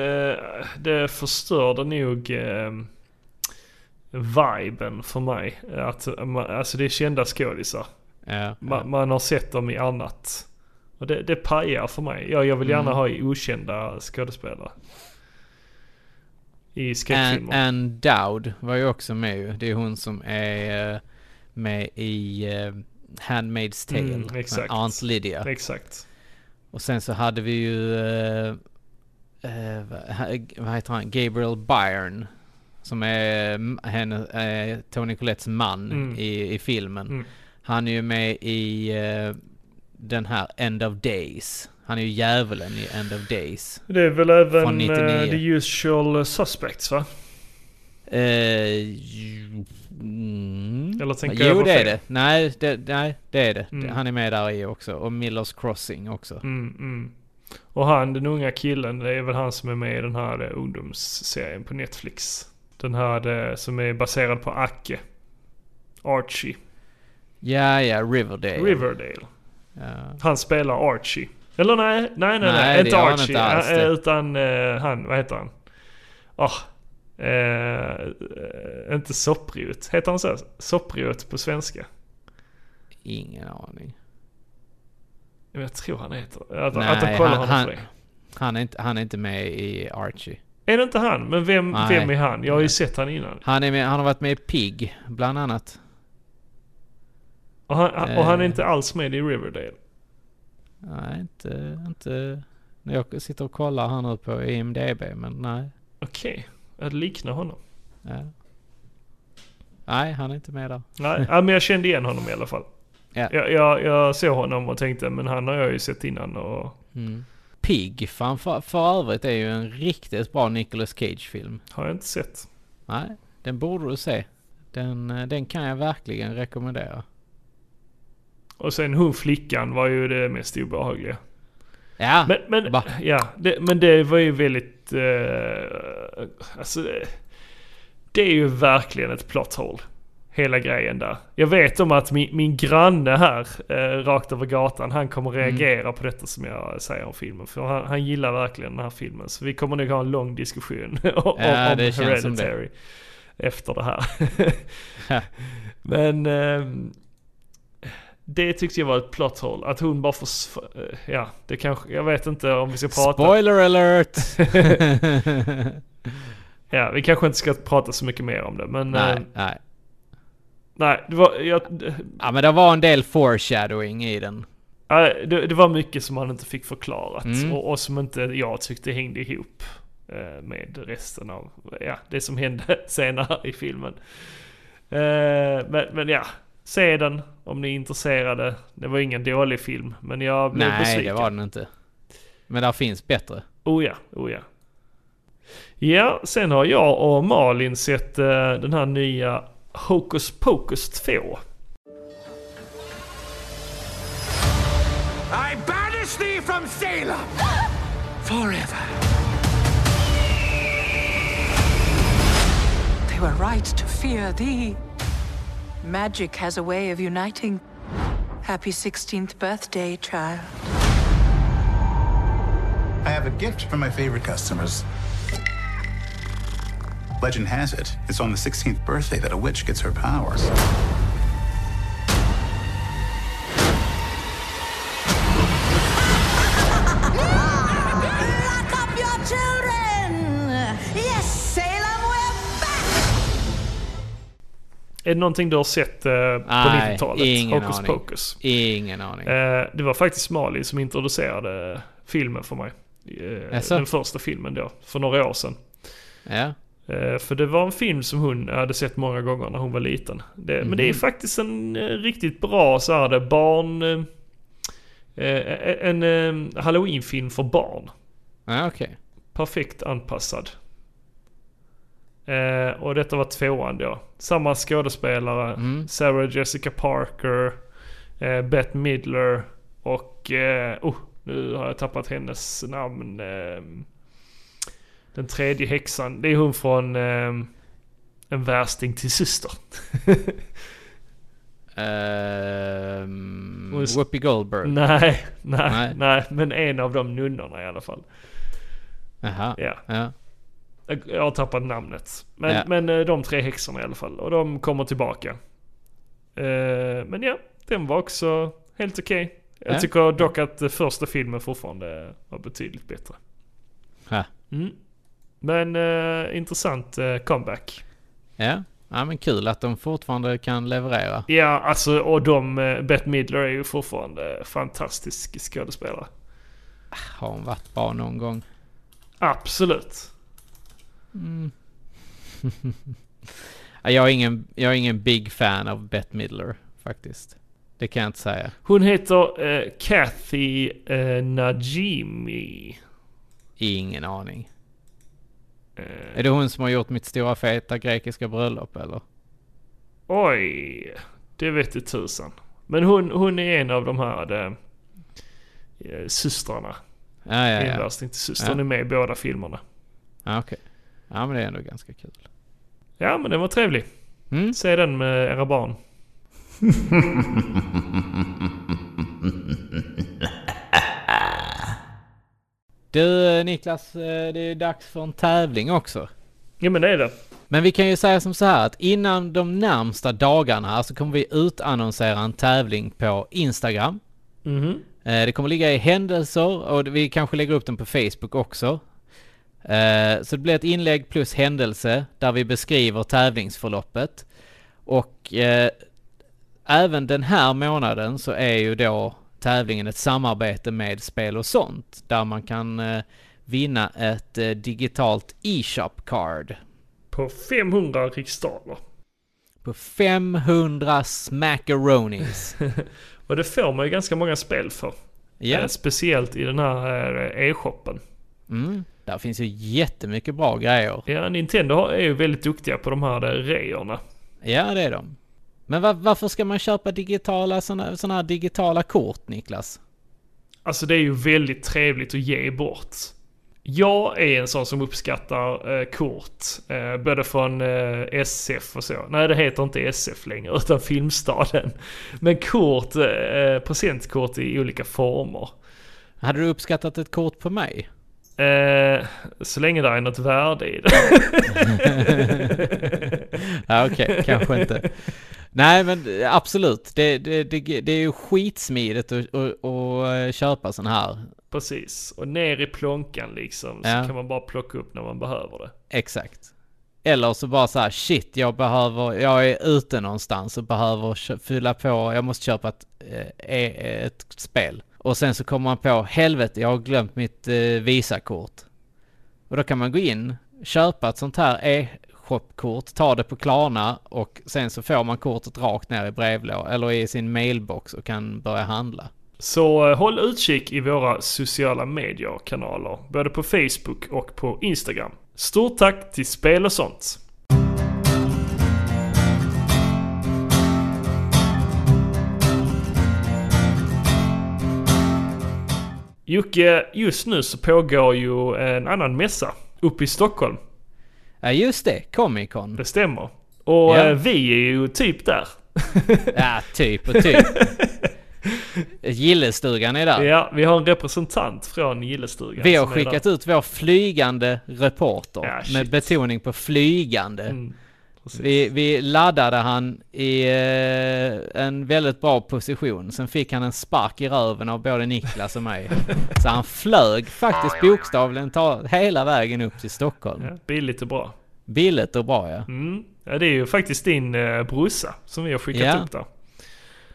det förstörde nog viben för mig. Att, alltså det är kända skådisar. Ja, Man, man har sett dem i annat. Och det, det pajar för mig. Jag, jag vill gärna Mm. ha okända skådespelare. I Ann, skräckfilmer. Ann Dowd var ju också med ju. Det är hon som är eh, med i uh, Handmaid's Tale. Mm, exakt. Aunt Lydia. Exakt. Och sen så hade vi ju, eh, eh, vad- heter han, Gabriel Byrne. Som är mm, henne, eh, Tony Collettes man Mm. i, i filmen. Mm. Han är ju med i eh, den här End of Days. Han är ju djävulen i End of Days. Det är väl även 99. uh, The Usual Suspects va? Ju- mm. Eller tänker jag Jo på det är det. Nej det, nej, det är det. Mm. Han är med där i också. Och Millers Crossing också. Mm, mm. Och han, den unga killen, det är väl han som är med i den här eh, ungdomsserien på Netflix. Den här eh, som är baserad på Acke. Archie. Ja, ja, Riverdale. Riverdale. Ja. Han spelar Archie. Eller nej, nej, nej, nej, Nej, inte Archie. inte alls eh, det. utan eh, han, vad heter han? Eh, eh, inte Soppriot. Heter han så? Soppriot på svenska? Ingen aning. Men Jag tror han heter. Att, Nej, att de kollar han, honom han, för det. han, är inte, han är inte med i Archie. Är det inte han? Men vem, Nej. vem är han? Jag har ju sett han innan. Han, är med, han har varit med i Pig, bland annat. Och han, och han är Eh. inte alls med i Riverdale. Nej, inte, inte... När jag sitter och kollar här nu på IMDB, men nej. Okej, jag liknar honom. Ja. Nej, han är inte med där. Nej, men jag kände igen honom i alla fall. Ja. Jag, jag, jag såg honom och tänkte, men han har jag ju sett innan och Mm. Pig, fan för, för övrigt är ju en riktigt bra Nicolas Cage-film. har jag inte sett. Nej, den borde du se. Den, eh, den kan jag verkligen rekommendera. Och sen hon flickan var ju det mest obehagliga. Ja, Men, men, va? ja, det, men det var ju väldigt... Eh, alltså, det- det är ju verkligen ett plot hole. Hela grejen där. Jag vet om att min, min granne här, eh, rakt över gatan, han kommer reagera på detta som jag säger om filmen. För han, han gillar verkligen den här filmen. Så vi kommer nog ha en lång diskussion om, Ja, om. Hereditary. Efter det här. Men... ehm, det tyckte jag var ett plot hole. Att hon bara får... eh, Ja, det kanske... Jag vet inte om vi ska prata... Spoiler alert! Ja, vi kanske inte ska prata så mycket mer om det. Men... nej, eh, nej. nej, det var... Jag, Ja men det var en del foreshadowing i den. Ja, det, det var mycket som man inte fick förklarat Mm. och, och som inte jag tyckte hängde ihop eh, med resten av ja, det som hände senare i filmen. Eh, men, men ja, se den om ni är intresserade. Det var ingen dålig film, men jag blev Nej, besviken. det var den inte. Men där finns bättre. Oh ja, oh ja. Ja, sen har jag och Malin sett eh, den här nya Hocus Pocus 2. I banish thee from Salem forever. They were right to fear thee. Magic has a way of uniting. Happy 16th birthday, child. I have a gift for my favorite customers. Legend has it, it's on the 16th birthday that a witch gets her powers. Är det någonting du har sett eh, på Nej, 90-talet? ingen Hocus aning. Pocus. Ingen aning. Eh, det var faktiskt Malin som introducerade filmen för mig. Eh, den första filmen då, för några år sedan. Ja. Eh, för det var en film som hon hade sett många gånger när hon var liten. Det, Men det är Mhm. faktiskt en eh, riktigt bra så här, barn... Eh, en halloween-film för barn. Ja, okej. Perfekt anpassad. Eh, och detta var tvåan då. Samma skådespelare. Mm. Sarah Jessica Parker. Eh, Bette Midler. Och... Eh, oh, nu har jag tappat hennes namn. Eh, den tredje häxan. Det är hon från eh, En värsting till syster. Är- Whoopi Goldberg. nej, nej, Nej. nej. Men en av de nunnorna i alla fall. Jaha. Ja. Ja. Jag har tappat namnet. Men, Ja. men eh, de tre häxorna i alla fall. Och de kommer tillbaka. Eh, men ja, den var också helt okej. Jag Ja. tycker dock att eh, första filmen fortfarande var betydligt bättre. Ha. Mm. Men eh, intressant eh, comeback. Ja. ja, men kul att de fortfarande kan leverera. Ja, alltså och de, uh, Bette Midler är ju fortfarande fantastisk skådespelare. Har hon varit bra någon gång? Absolut. Mm. Ja, jag, är ingen, jag är ingen big fan av Bette Midler faktiskt. Det kan jag inte säga. Hon heter eh, Kathy eh, Najimy. Ingen aning. Eh, Är det hon som har gjort mitt stora feta grekiska bröllop eller? Oj, det vet du tusan. Men hon, hon är en av de här eh, systrarna. Ja, ja, ja. värsting till syster. Hon Ja. är med i båda filmerna. Ja, okej. Ja, men det är ändå ganska kul. Ja, men den var trevlig. Mm. Se den med era barn. Du eh, Niklas, eh, det är dags för en tävling också. Ja, men det är det. Men vi kan ju säga som så här att innan de närmsta dagarna så kommer vi utannonsera en tävling på Instagram. Eh, Det kommer ligga i händelser och vi kanske lägger upp den på Facebook också. Eh, Så det blir ett inlägg plus händelse där vi beskriver tävlingsförloppet. Och eh, även den här månaden så är ju då tävlingen ett samarbete med Spel och sånt. Där man kan eh, vinna ett digitalt e-shop card. På 500 riksdaler. På 500 smackaronis. Och det får man ju ganska många spel för. Eh, speciellt i den här e-shoppen. Mm. Där finns ju jättemycket bra grejer. Ja, Nintendo är ju väldigt duktiga på de här eh, reorna. Ja, det är de. Men va- varför ska man köpa digitala såna, såna här digitala kort, Niklas? Alltså det är ju väldigt trevligt att ge bort. Jag är en sån som uppskattar eh, kort. Eh, både från eh, SF och så. Nej det heter inte SF längre utan Filmstaden. Men kort, eh, presentkort i olika former. Hade du uppskattat ett kort på mig? Eh, så länge det är något värde i det. ja, okej, kanske inte. Nej, men absolut. Det, det, det, det är ju skitsmidigt att, att, att köpa sån här. Precis. Och ner i plånkan liksom. Så Ja. kan man bara plocka upp när man behöver det. Exakt. Eller så bara så här, shit, jag behöver, jag är ute någonstans och behöver fylla på, jag måste köpa ett, eh, eh, ett spel. Och sen så kommer man på, helvete, jag har glömt mitt eh, Visakort. Och då kan man gå in, köpa ett sånt här e-shopkort, ta det på Klarna och sen så får man kortet rakt ner i brevlådan eller i sin mailbox och kan börja handla. Så eh, håll utkik i våra sociala medier-kanaler. Både på Facebook och på Instagram. Stort tack till Spel och sånt. Jocke, just nu så pågår ju en annan mässa uppe i Stockholm. Ja just det, Comic Con. Det stämmer. Och Ja. eh, vi är ju typ där. Ja, typ och typ. Gillestugan är där. Ja, vi har en representant från Gillestugan. Vi har skickat ut vår flygande reporter Ja, med betoning på flygande. Mm, precis. vi, vi laddade han i eh, en väldigt bra position. Sen fick han en spark i röven av både Niklas och mig. Så han flög faktiskt bokstavligen ta, hela vägen upp till Stockholm. Ja, billigt och bra. Billigt och bra ja. Mm. Ja, det är ju faktiskt din eh, brorsa som vi har skickat Ja. upp där.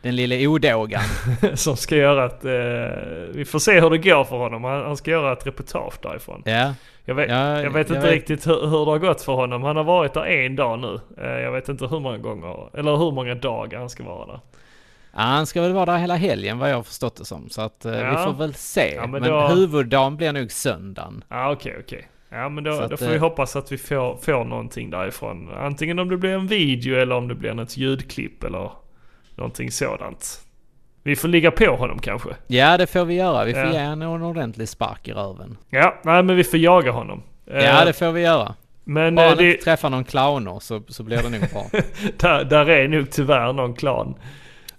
Den lille odågan. som ska göra ett... Eh, vi får se hur det går för honom. Han, han ska göra ett reportage därifrån. Ja. Jag vet, Ja, jag vet jag inte vet. riktigt hur, hur det har gått för honom. Han har varit där en dag nu. Eh, jag vet inte hur många gånger, eller hur många dagar han ska vara där. Ja, han ska väl vara där hela helgen vad jag har förstått det som. Så att eh, vi Ja. får väl se. Ja, men men då- huvuddagen blir nog söndagen. Ja okej okej. Ja men då, att, då får vi eh, hoppas att vi får, får någonting därifrån. Antingen om det blir en video eller om det blir något ljudklipp eller någonting sådant. Vi får ligga på honom kanske. Ja, det får vi göra. Vi får Ja. ge honom en ordentlig spark i röven. Ja, nej men vi får jaga honom. Ja, Eh, det får vi göra. Men Bara eh, han det, inte träffar någon clowner så, så blir det nog bra. där, där är nog tyvärr någon klan.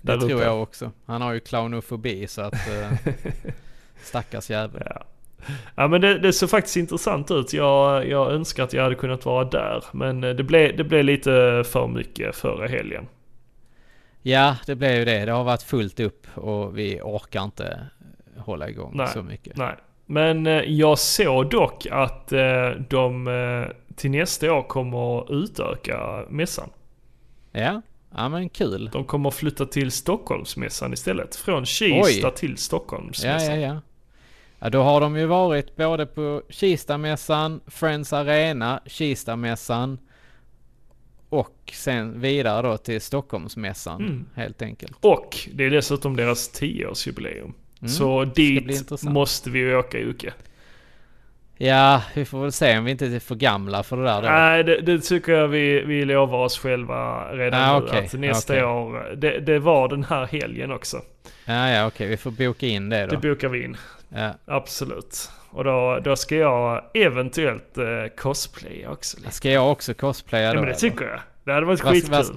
Det tror uppe. jag också. Han har ju clownofobi så att... Eh, stackars jävel. Ja. Ja men det, det såg faktiskt intressant ut. Jag, jag önskar att jag hade kunnat vara där. Men det blev, det blev lite för mycket förra helgen. Ja, det blev ju det. Det har varit fullt upp och vi orkar inte hålla igång Nej, så mycket. Nej. Men eh, jag såg dock att eh, de eh, till nästa år kommer att utöka mässan. Ja, ja men kul. De kommer att flytta till Stockholmsmässan istället. Från Kista Oj. till Ja, Stockholmsmässan. ja, ja. Ja, då har de ju varit både på Kistamässan, Friends Arena, Kistamässan och sen vidare då till Stockholmsmässan Mm. helt enkelt. Och det är dessutom deras 10-årsjubileum. Mm, Så dit måste vi åka Jocke. Ja, vi får väl se om vi inte är för gamla för det där då. Nej, det, det tycker jag vi, vi lovar oss själva redan Ah, nu. okej, Att nästa okej. år, det, det var den här helgen också. Ja, ja, okej, vi får boka in det då. Det bokar vi in. Ja. Absolut. Och då, då ska jag eventuellt eh, cosplaya också. Lite. Ska jag också cosplaya Ja då? men det eller? tycker jag. Det hade varit skitkul.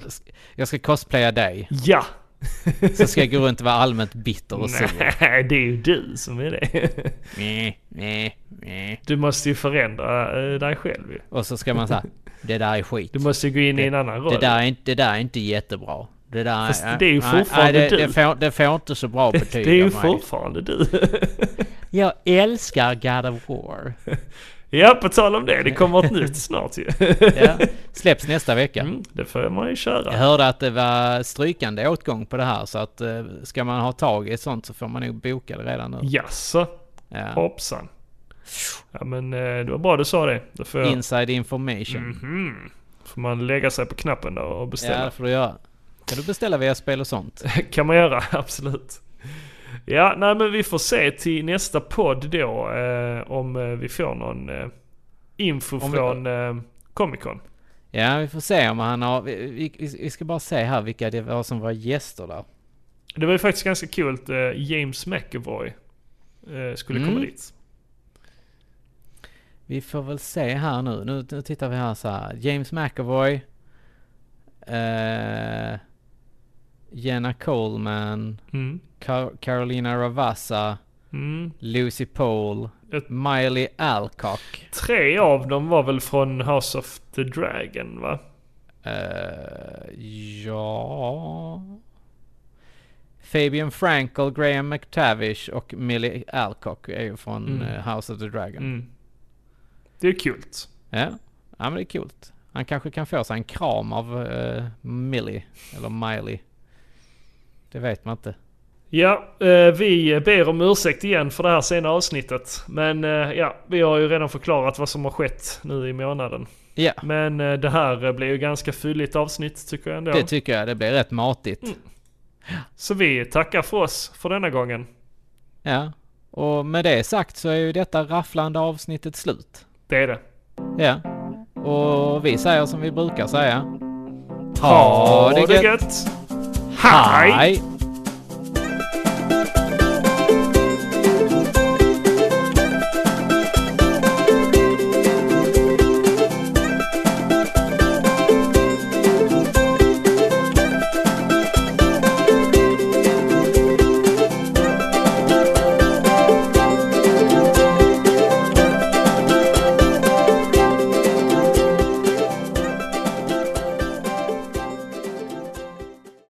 Jag ska cosplaya dig. Ja! Så ska jag gå runt och vara allmänt bitter och sur. Nej, det är ju du som är det. Nej, nej, nej. Du måste ju förändra eh, dig själv ju. Och så ska man säga, det där är skit. Du måste ju gå in i en annan roll. Det där är inte, det där är inte jättebra. Det där Fast är, det är ju nej, fortfarande nej, det, du. det, får, det får inte så bra betyg Det är ju fortfarande du. Jag älskar God of War. ja, på tal om det. Det kommer ett nytt snart ju. Ja, släpps nästa vecka. Mm, det får man ju köra. Jag hörde att det var strykande åtgång på det här så att eh, ska man ha tag i sånt så får man nog boka det redan nu. Jaså? Ja. Hoppsan. Ja men eh, det var bra du sa det. Jag, Inside information. Mhm. får man lägga sig på knappen då och Ja, beställa. det får du göra. Kan du beställa via spel och sånt? kan man göra, absolut. Ja, nej men vi får se till nästa podd då eh, om eh, vi får någon eh, info Om vi- från eh, Comic Con. Ja, vi får se om han har... Vi, vi, vi ska bara se här vilka det var som var gäster där. Det var ju faktiskt ganska kul att eh, James McAvoy eh, skulle komma Mm. dit. Vi får väl se här nu. Nu, nu tittar vi här så här. James McAvoy. Eh, Jenna Coleman. Mm. Car- Carolina Ravassa. Mm. Lucy Pole. Miley Alcock. Tre av dem var väl från House of the Dragon va? Eh, ja... Fabian Frankel, Graham McTavish och Millie Alcock är ju från Mm. eh, House of the Dragon. Mm. Det är kul. Ja. ja, men det är kul. Han kanske kan få sig en kram av uh, Millie, eller Miley. Det vet man inte. Ja, eh, vi ber om ursäkt igen för det här sena avsnittet. Men eh, ja, vi har ju redan förklarat vad som har skett nu i månaden. Ja. Men eh, det här blir ju ganska fylligt avsnitt tycker jag ändå. Det tycker jag, det blir rätt matigt. Mm. Så vi tackar för oss för denna gången. Ja, och med det sagt så är ju detta rafflande avsnittet slut. Det är det. Ja, och vi säger som vi brukar säga. Ha det gött! Hi. Hi.